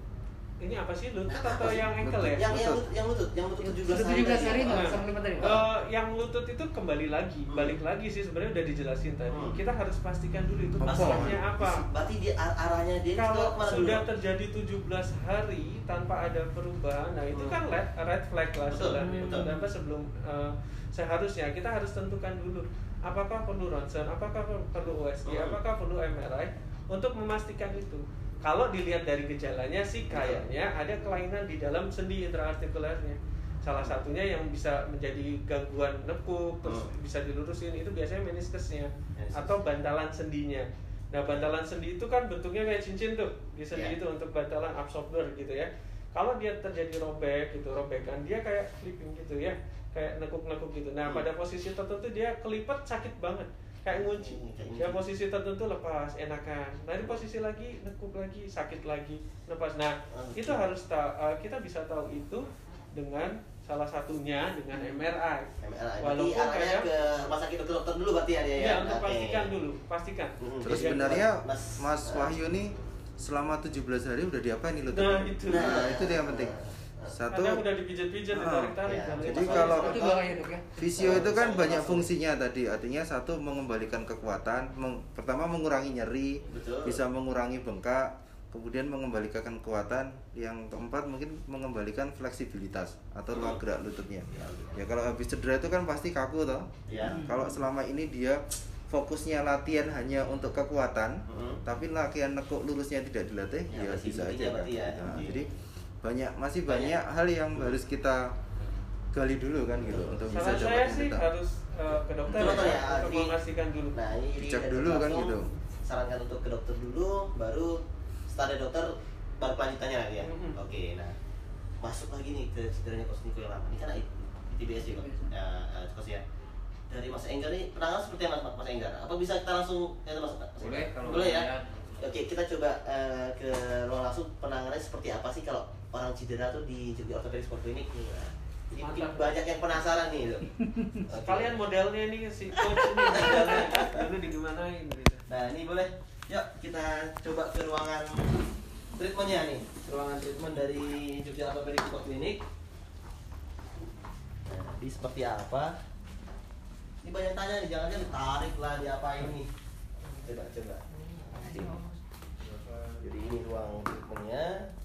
Ini apa sih lutut Nah, atau apa sih? yang ankle ya? Yang yang Lutut. yang lutut, yang lutut 17 Sudah hari. 17 tadi. hari nggak Nah, sama lima tadi. Eh, yang lutut itu kembali lagi, Hmm. balik lagi sih sebenarnya udah dijelasin tadi. Hmm. Kita harus pastikan dulu itu masalahnya apa. Berarti dia ar- arahnya dia Kalau dulu, sudah Dok? terjadi 17 hari tanpa ada perubahan, nah itu Hmm. kan red, red flag lah Betul, sebenarnya. Kenapa sebelum eh, seharusnya kita harus tentukan dulu apakah perlu ronsen, apakah perlu USG, Hmm. apakah perlu MRI untuk memastikan itu. Kalau dilihat dari gejalanya sih kayaknya ada kelainan di dalam sendi intraartikulernya. salah satunya yang bisa menjadi gangguan nekuk terus Hmm. bisa dilurusin itu biasanya meniskusnya Meniskus. atau bantalan sendinya nah bantalan sendi itu kan bentuknya kayak cincin tuh di sendi Ya. itu untuk bantalan absorber gitu ya kalau dia terjadi robek gitu robekan dia kayak flipping gitu ya kayak nekuk-nekuk gitu nah Hmm. pada posisi tertentu dia kelipet sakit banget kayak ngunci kayak ya posisi tertentu lepas enakan nah di posisi lagi nekuk lagi sakit lagi lepas nah Oke. itu harus tahu eh, kita bisa tahu itu dengan salah satunya dengan MRI MRI. Walaupun arahnya kadang ke rumah sakit ke dokter dulu berarti ya dia ya untuk Oke. pastikan dulu pastikan. Terus Jadi, sebenarnya Mas- Mas Wahyu nih selama 17 hari udah diapain nih lutut? Nah, itu. Nah, itu dia yang penting. Satu kadang udah dipijat-pijat Ah, ditarik-tarik ya. dan Jadi kalau- itu ya Visio itu kan banyak fungsinya tadi, artinya satu mengembalikan kekuatan, meng- pertama mengurangi nyeri, Betul. bisa mengurangi bengkak, kemudian mengembalikan kekuatan, yang keempat mungkin mengembalikan fleksibilitas atau ruang gerak lututnya. Ya kalau habis cedera itu kan pasti kaku toh. Ya. Kalau selama ini dia fokusnya latihan hanya untuk kekuatan, Mhm. tapi latihan nekuk lurusnya tidak dilatih, Ya, ya, bisa aja ya kan. ya. Nah, jadi banyak masih Banyak. banyak hal yang harus kita gali dulu kan gitu untuk bisa saran saya dapat sih kita. harus eh, ke dokter, Ke dokter ya, ya, untuk di- memastikan dulu Nah, ini jadi Dicek dulu kan gitu. Sarankan untuk ke dokter dulu, baru setelah dari dokter baru kelanjutannya lagi ya. Mhm. Oke, nah masuk lagi nih ke cederanya Coach Niko yang lama. Ini kan ITBS juga, ya, uh, Coach ya. Dari Mas Enggar nih penanganan seperti apa Mas, Mas Enggar? Apa bisa kita langsung ya, Mas, Mas Boleh, kalau boleh ya. Oke, kita coba uh, ke ruang langsung penanganannya seperti apa sih kalau orang cedera tuh di Jogja Orthopedic Sport Clinic? Nah, jadi mungkin banyak yang penasaran nih. Oke. kalian modelnya nih si coach ini modelnya dulu digimanain gitu. Nah ini boleh, yuk kita coba ke ruangan treatmentnya nih. Ruangan treatment dari Jogja Orthopedic Sport Clinic. Nah ini seperti apa? Ini banyak tanya nih, jangan-jangan ditarik lah, diapain nih Coba, coba. Jadi ini ruang treatmentnya. ya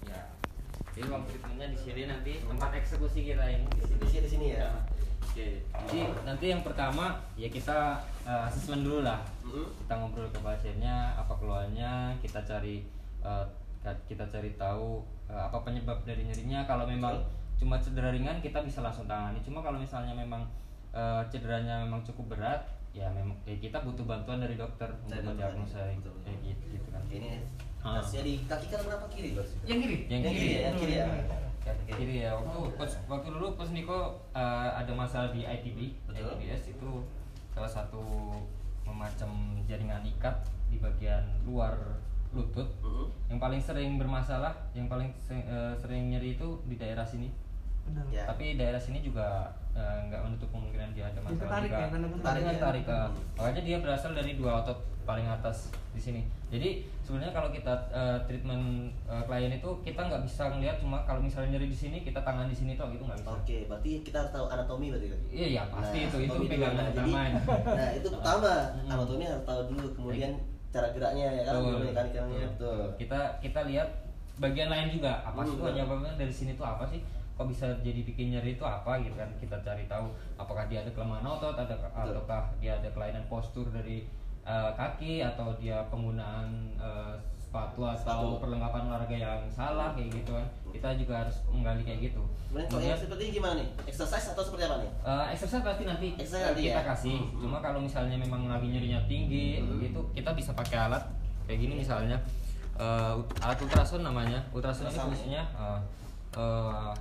jadi ruang treatmentnya di sini nanti tempat eksekusi kita ini di sini. Di sini, di sini ya? Oke. Jadi nanti yang pertama ya kita eh, asesmen dulu lah. Mhm. kita ngobrol ke pasiennya apa keluhannya kita cari eh, kita cari tahu eh, apa penyebab dari nyerinya. Kalau memang cuma cedera ringan kita bisa langsung tangani. Cuma kalau misalnya memang eh, cederanya memang cukup berat ya memang ya kita butuh bantuan dari dokter Dari untuk mendiagnosa kayak gitu, gitu kan. Ini Ah. kasusnya di kaki kanan apa kiri? Bos? yang kiri yang Yang kiri ya, yang kiri ya Kaki kiri ya waktu coach, waktu dulu coach Niko uh, ada masalah di ITB Betul. ITBS itu salah satu memacam jaringan ikat di bagian luar lutut Mhm. yang paling sering bermasalah yang paling eh, sering nyeri itu di daerah sini benar Ya. tapi daerah sini juga eh, nggak menutup kemungkinan dia ada masalah tertarik juga ya, karena tertarik ya. tertarik ke makanya dia berasal dari dua otot paling atas di sini jadi sebenarnya kalau kita eh, treatment eh, klien itu kita nggak bisa ngelihat cuma kalau misalnya nyeri di sini kita tangan di sini tuh gitu nggak bisa Oke, berarti kita harus tahu anatomi berarti kan? iya ya pasti Nah, itu itu pegangan Nah, jadi- Nah, itu pertama, Hmm. anatomi harus tahu dulu, kemudian cara geraknya ya kan, Betul. Betul. betul. kita kita lihat bagian lain juga apa sih Hmm, hanya dari sini tuh apa sih kok bisa jadi bikin nyeri itu apa gitu kan kita cari tahu apakah dia ada kelemahan otot ada ataukah dia ada kelainan postur dari eh, kaki atau dia penggunaan eh, sepatu atau Sepatu. perlengkapan olahraga yang salah kayak gitu kan kita juga harus menggali kayak gitu Kemudian kalau yang seperti ini gimana nih? Exercise atau seperti apa nih? Eh, exercise pasti nanti Exercise nanti kita ya? kasih. Hmm. Cuma kalau misalnya memang lagi nyerinya tinggi, Hmm. gitu kita bisa pakai alat kayak gini misalnya eh, alat ultrasound namanya. Ultrasound ini fungsinya eh, eh,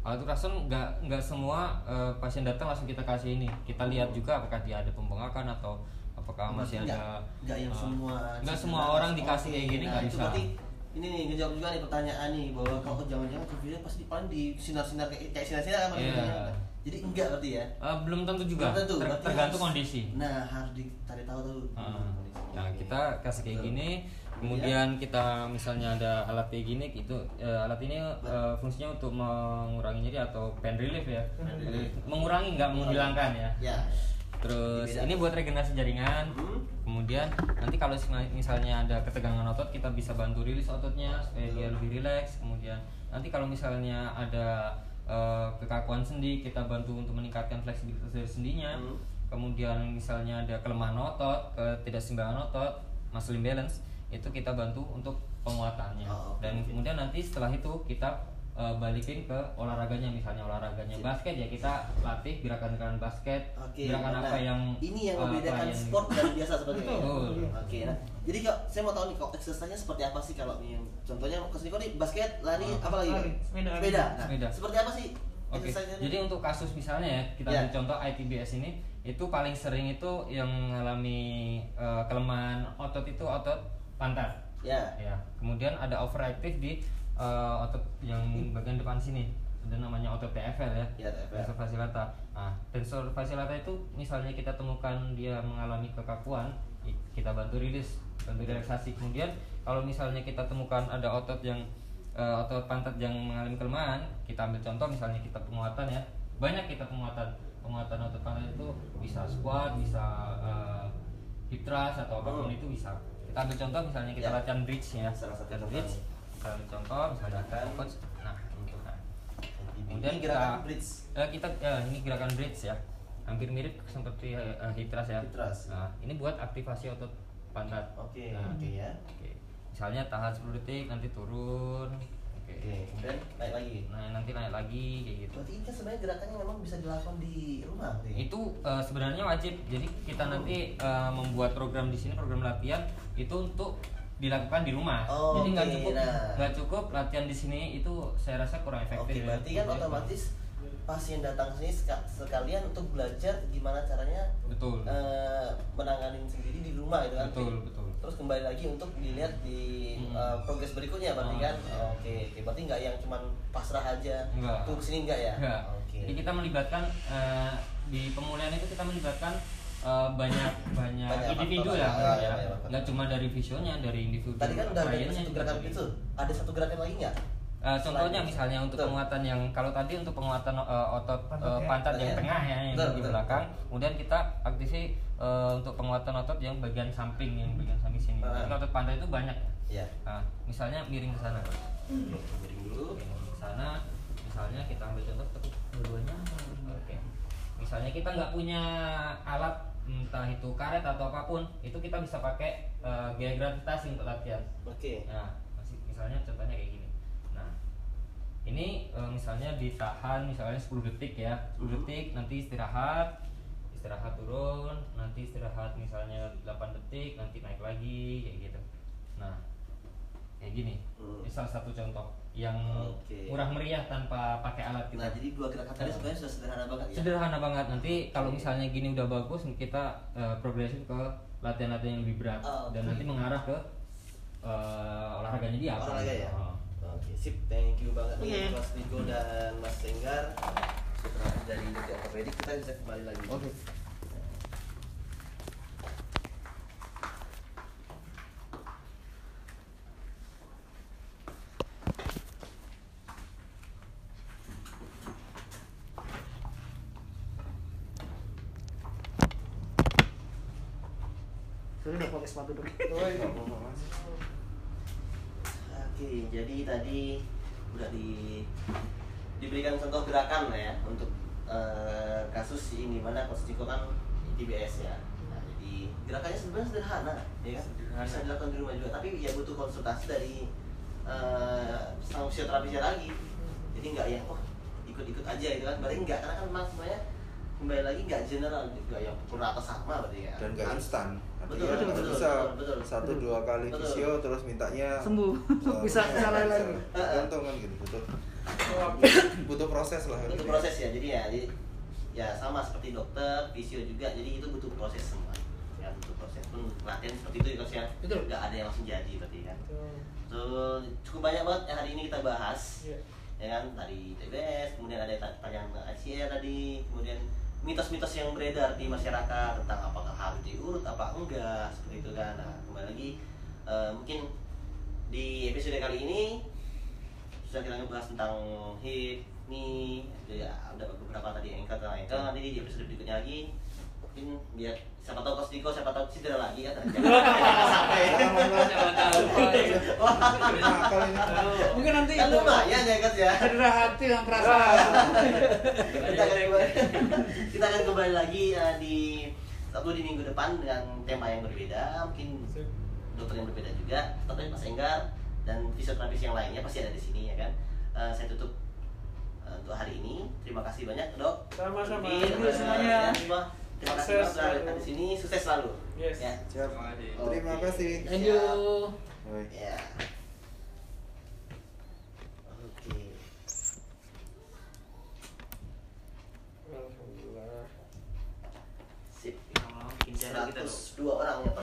alat ultrasound nggak nggak semua eh, pasien datang langsung kita kasih ini. Kita lihat juga apakah dia ada pembengkakan atau apakah masih Nggak- ada nggak yang eh, semua nggak semua orang dikasih kayak gini Nah, nggak itu bisa. berarti ini nih ngejawab juga nih pertanyaan nih bahwa kalau jangan-jangan covidnya pasti paling di sinar-sinar kayak kayak sinar-sinar kan Iya. maksudnya. Jadi enggak berarti ya? Eh, belum tentu juga. Belum tentu, Ter- tergantung harus- kondisi. Nah, harus dicari tahu dulu. Heeh. kondisinya. Nah kita kasih kayak Betul. gini, kemudian kita misalnya ada alat kayak gini, itu eh, alat ini eh, fungsinya untuk mengurangi nyeri atau pain relief ya, Pain relief. mengurangi nggak menghilangkan ya. Ya. Terus Beda. ini buat regenerasi jaringan. Hmm. Kemudian nanti kalau misalnya ada ketegangan otot, kita bisa bantu rilis ototnya supaya dia lebih rileks. Kemudian nanti kalau misalnya ada eh, kekakuan sendi, kita bantu untuk meningkatkan fleksibilitas dari sendinya. Hmm. Kemudian misalnya ada kelemahan otot, ketidakseimbangan otot, muscle imbalance, itu kita bantu untuk penguatannya. Oh, oke, Dan kemudian nanti setelah itu kita eh, balikin ke olahraganya misalnya olahraganya Sip. basket ya kita latih gerakan-gerakan basket Oke. gerakan nah, apa yang ini yang eh, membedakan klien- sport dan biasa sebagainya. Betul. Oke, nah. Jadi kok saya mau tahu nih kok exercise-nya seperti apa sih kalau nih contohnya Coach Niko nih basket, lari, Ah, apa lagi? lari, sepeda. Sepeda. Nah, Sepeda. seperti apa sih Oke, exercise-nya? jadi untuk kasus misalnya ya kita Ya. ambil contoh ITBS ini itu paling sering itu yang mengalami eh, kelemahan otot itu otot pantat. ya. Ya, kemudian ada overactive di eh, otot yang bagian depan sini. Ada namanya otot TFL ya. Ya, TFL. Tensor fasciolata. Nah, tensor fasciolata itu misalnya kita temukan dia mengalami kekakuan, kita bantu rilis, bantu relaksasi. Kemudian kalau misalnya kita temukan ada otot yang eh, otot pantat yang mengalami kelemahan, kita ambil contoh misalnya kita penguatan ya. Banyak kita penguatan. Penguatan otot pantat itu bisa squat, bisa eh, hip thrust atau apa pun Hmm. itu bisa. Kita ambil contoh misalnya kita Ya. latihan bridge ya. Salah satu latihan bridge. Kita ambil contoh misalnya kita coach. Nah, itu nah. Kemudian Kemudian gerakan kita- bridge. Eh, kita ya, ini gerakan bridge ya hampir mirip seperti eh, hip thrust ya Hip thrust. Nah, ini buat aktivasi otot pantat Oke, Nah, oke ya. oke. misalnya tahan 10 detik nanti turun kemudian naik lagi. nah nanti naik lagi kayak gitu. Berarti ini sebenarnya gerakannya memang bisa dilakukan di rumah, itu eh, sebenarnya wajib. Jadi kita nanti eh, membuat program di sini program latihan itu untuk dilakukan di rumah. Oh, jadi nggak oke, cukup nah. nggak cukup latihan di sini itu saya rasa kurang efektif Oke, ya. berarti kan otomatis pasien datang sini seka- sekalian untuk belajar gimana caranya betul. eh, menangani sendiri di rumah gitu kan. betul betul Terus kembali lagi untuk dilihat di Hmm. eh, progres berikutnya berarti Ah, kan. iya. Oke, oke. Berarti nggak yang cuman pasrah aja. Enggak. Tunggu sini enggak ya? Enggak. Oke. Jadi kita melibatkan eh, di pemulihan itu kita melibatkan eh, banyak banyak Banyak individu ya, ya. iya, faktor. Nggak cuma dari visionya, dari individu. Tadi kan udah ada satu gerakan itu. Ada satu gerakan lagi nggak? Eh, contohnya Selain- misalnya untuk Betul. penguatan yang kalau tadi untuk penguatan eh, otot Pantat ya. pantat yang Iya. tengah ya yang Betul, di betul. belakang, kemudian kita aktifasi eh, untuk penguatan otot yang bagian samping yang bagian samping sini. Jadi otot pantat itu banyak. Iya. Nah, misalnya miring ke sana. Miring dulu. Miring ke sana, misalnya kita ambil contoh tekuk dua-duanya. Oke. Misalnya kita nggak punya alat entah itu karet atau apa pun, itu kita bisa pakai eh, gaya gravitasi untuk latihan. Oke. Nah, masih- misalnya contohnya kayak gini. Nah, ini eh, misalnya ditahan misalnya 10 detik ya. 10 Mhm. detik nanti istirahat. Istirahat turun, nanti istirahat misalnya 8 detik, nanti naik lagi kayak gitu. Nah, kayak gini. Hmm. Ini salah satu contoh yang Oke. murah meriah tanpa pakai alat kita. Nah, jadi dua gerakan tadi sebenarnya sudah sederhana banget ya. Sederhana banget. Nanti kalau misalnya gini udah bagus, kita eh, progresif ke latihan-latihan yang lebih berat Oh, dan oke. nanti mengarah ke eh, olahraganya dia. apa. Olahraga ya? Oh. Oke, sip. Thank you banget Oke. Mas Niko dan Mas Senggar. Setelah dari Jogja Orthopedic kita bisa kembali lagi. Oke. Saya udah pakai sepatu dulu. Oke, jadi tadi udah di diberikan contoh gerakan lah ya untuk eh, kasus ini mana Coach Niko kan TBS ya. Nah, jadi gerakannya sebenarnya sederhana, ya kan? Sederhana. Bisa dilakukan di rumah juga, tapi ya butuh konsultasi dari eh, sang fisioterapisnya lagi. Jadi nggak yang oh ikut-ikut aja gitu kan, berarti nggak karena kan memang semuanya kembali lagi nggak general, nggak yang pukul rata sama berarti ya. dan gak instan Betul, betul, nggak betul, bisa betul, betul. satu dua kali Betul. fisio terus mintanya Sembuh. Bisa bisa lain lagi. gantung kan gitu Oh, butuh proses lah. Butuh proses ya jadi ya jadi ya sama seperti dokter fisio juga jadi itu butuh proses semua. Ya butuh proses. Pun latihan seperti itu ya ya. Betul. nggak ada yang langsung jadi berarti kan. Betul. so cukup banyak banget yang hari ini kita bahas. Iya. ya kan dari TBS kemudian ada pertanyaan ICR tadi kemudian mitos-mitos yang beredar di masyarakat tentang apakah harus diurut apa enggak seperti itu kan. Nah kembali lagi eh, mungkin di episode kali ini sudah kita ngebahas tentang hip, knee, ya ada beberapa tadi ankle dan ankle nanti di episode berikutnya lagi mungkin biar siapa tahu Coach Diko, siapa tahu cedera lagi ya sampai Siapa tahu. Mungkin nanti kan itu lumayan ya Coach ya. Cedera hati yang kerasa. kita akan kembali, kita akan kembali lagi uh, di Sabtu di minggu depan dengan tema yang berbeda. Mungkin dokter yang berbeda juga. Tentunya Mas Enggar dan fisioterapis yang lainnya pasti ada di sini ya kan eh, saya tutup eh, untuk hari ini. Terima kasih banyak dok. Sama-sama. Eh, semuanya. semua. Terima kasih banyak sudah di sini. Sukses selalu. Yes. Ya. Siap. Terima kasih. Terima Oke. kasih. Thank you. Ya. Oke. Alhamdulillah. Sip. Kita. 102 orang yang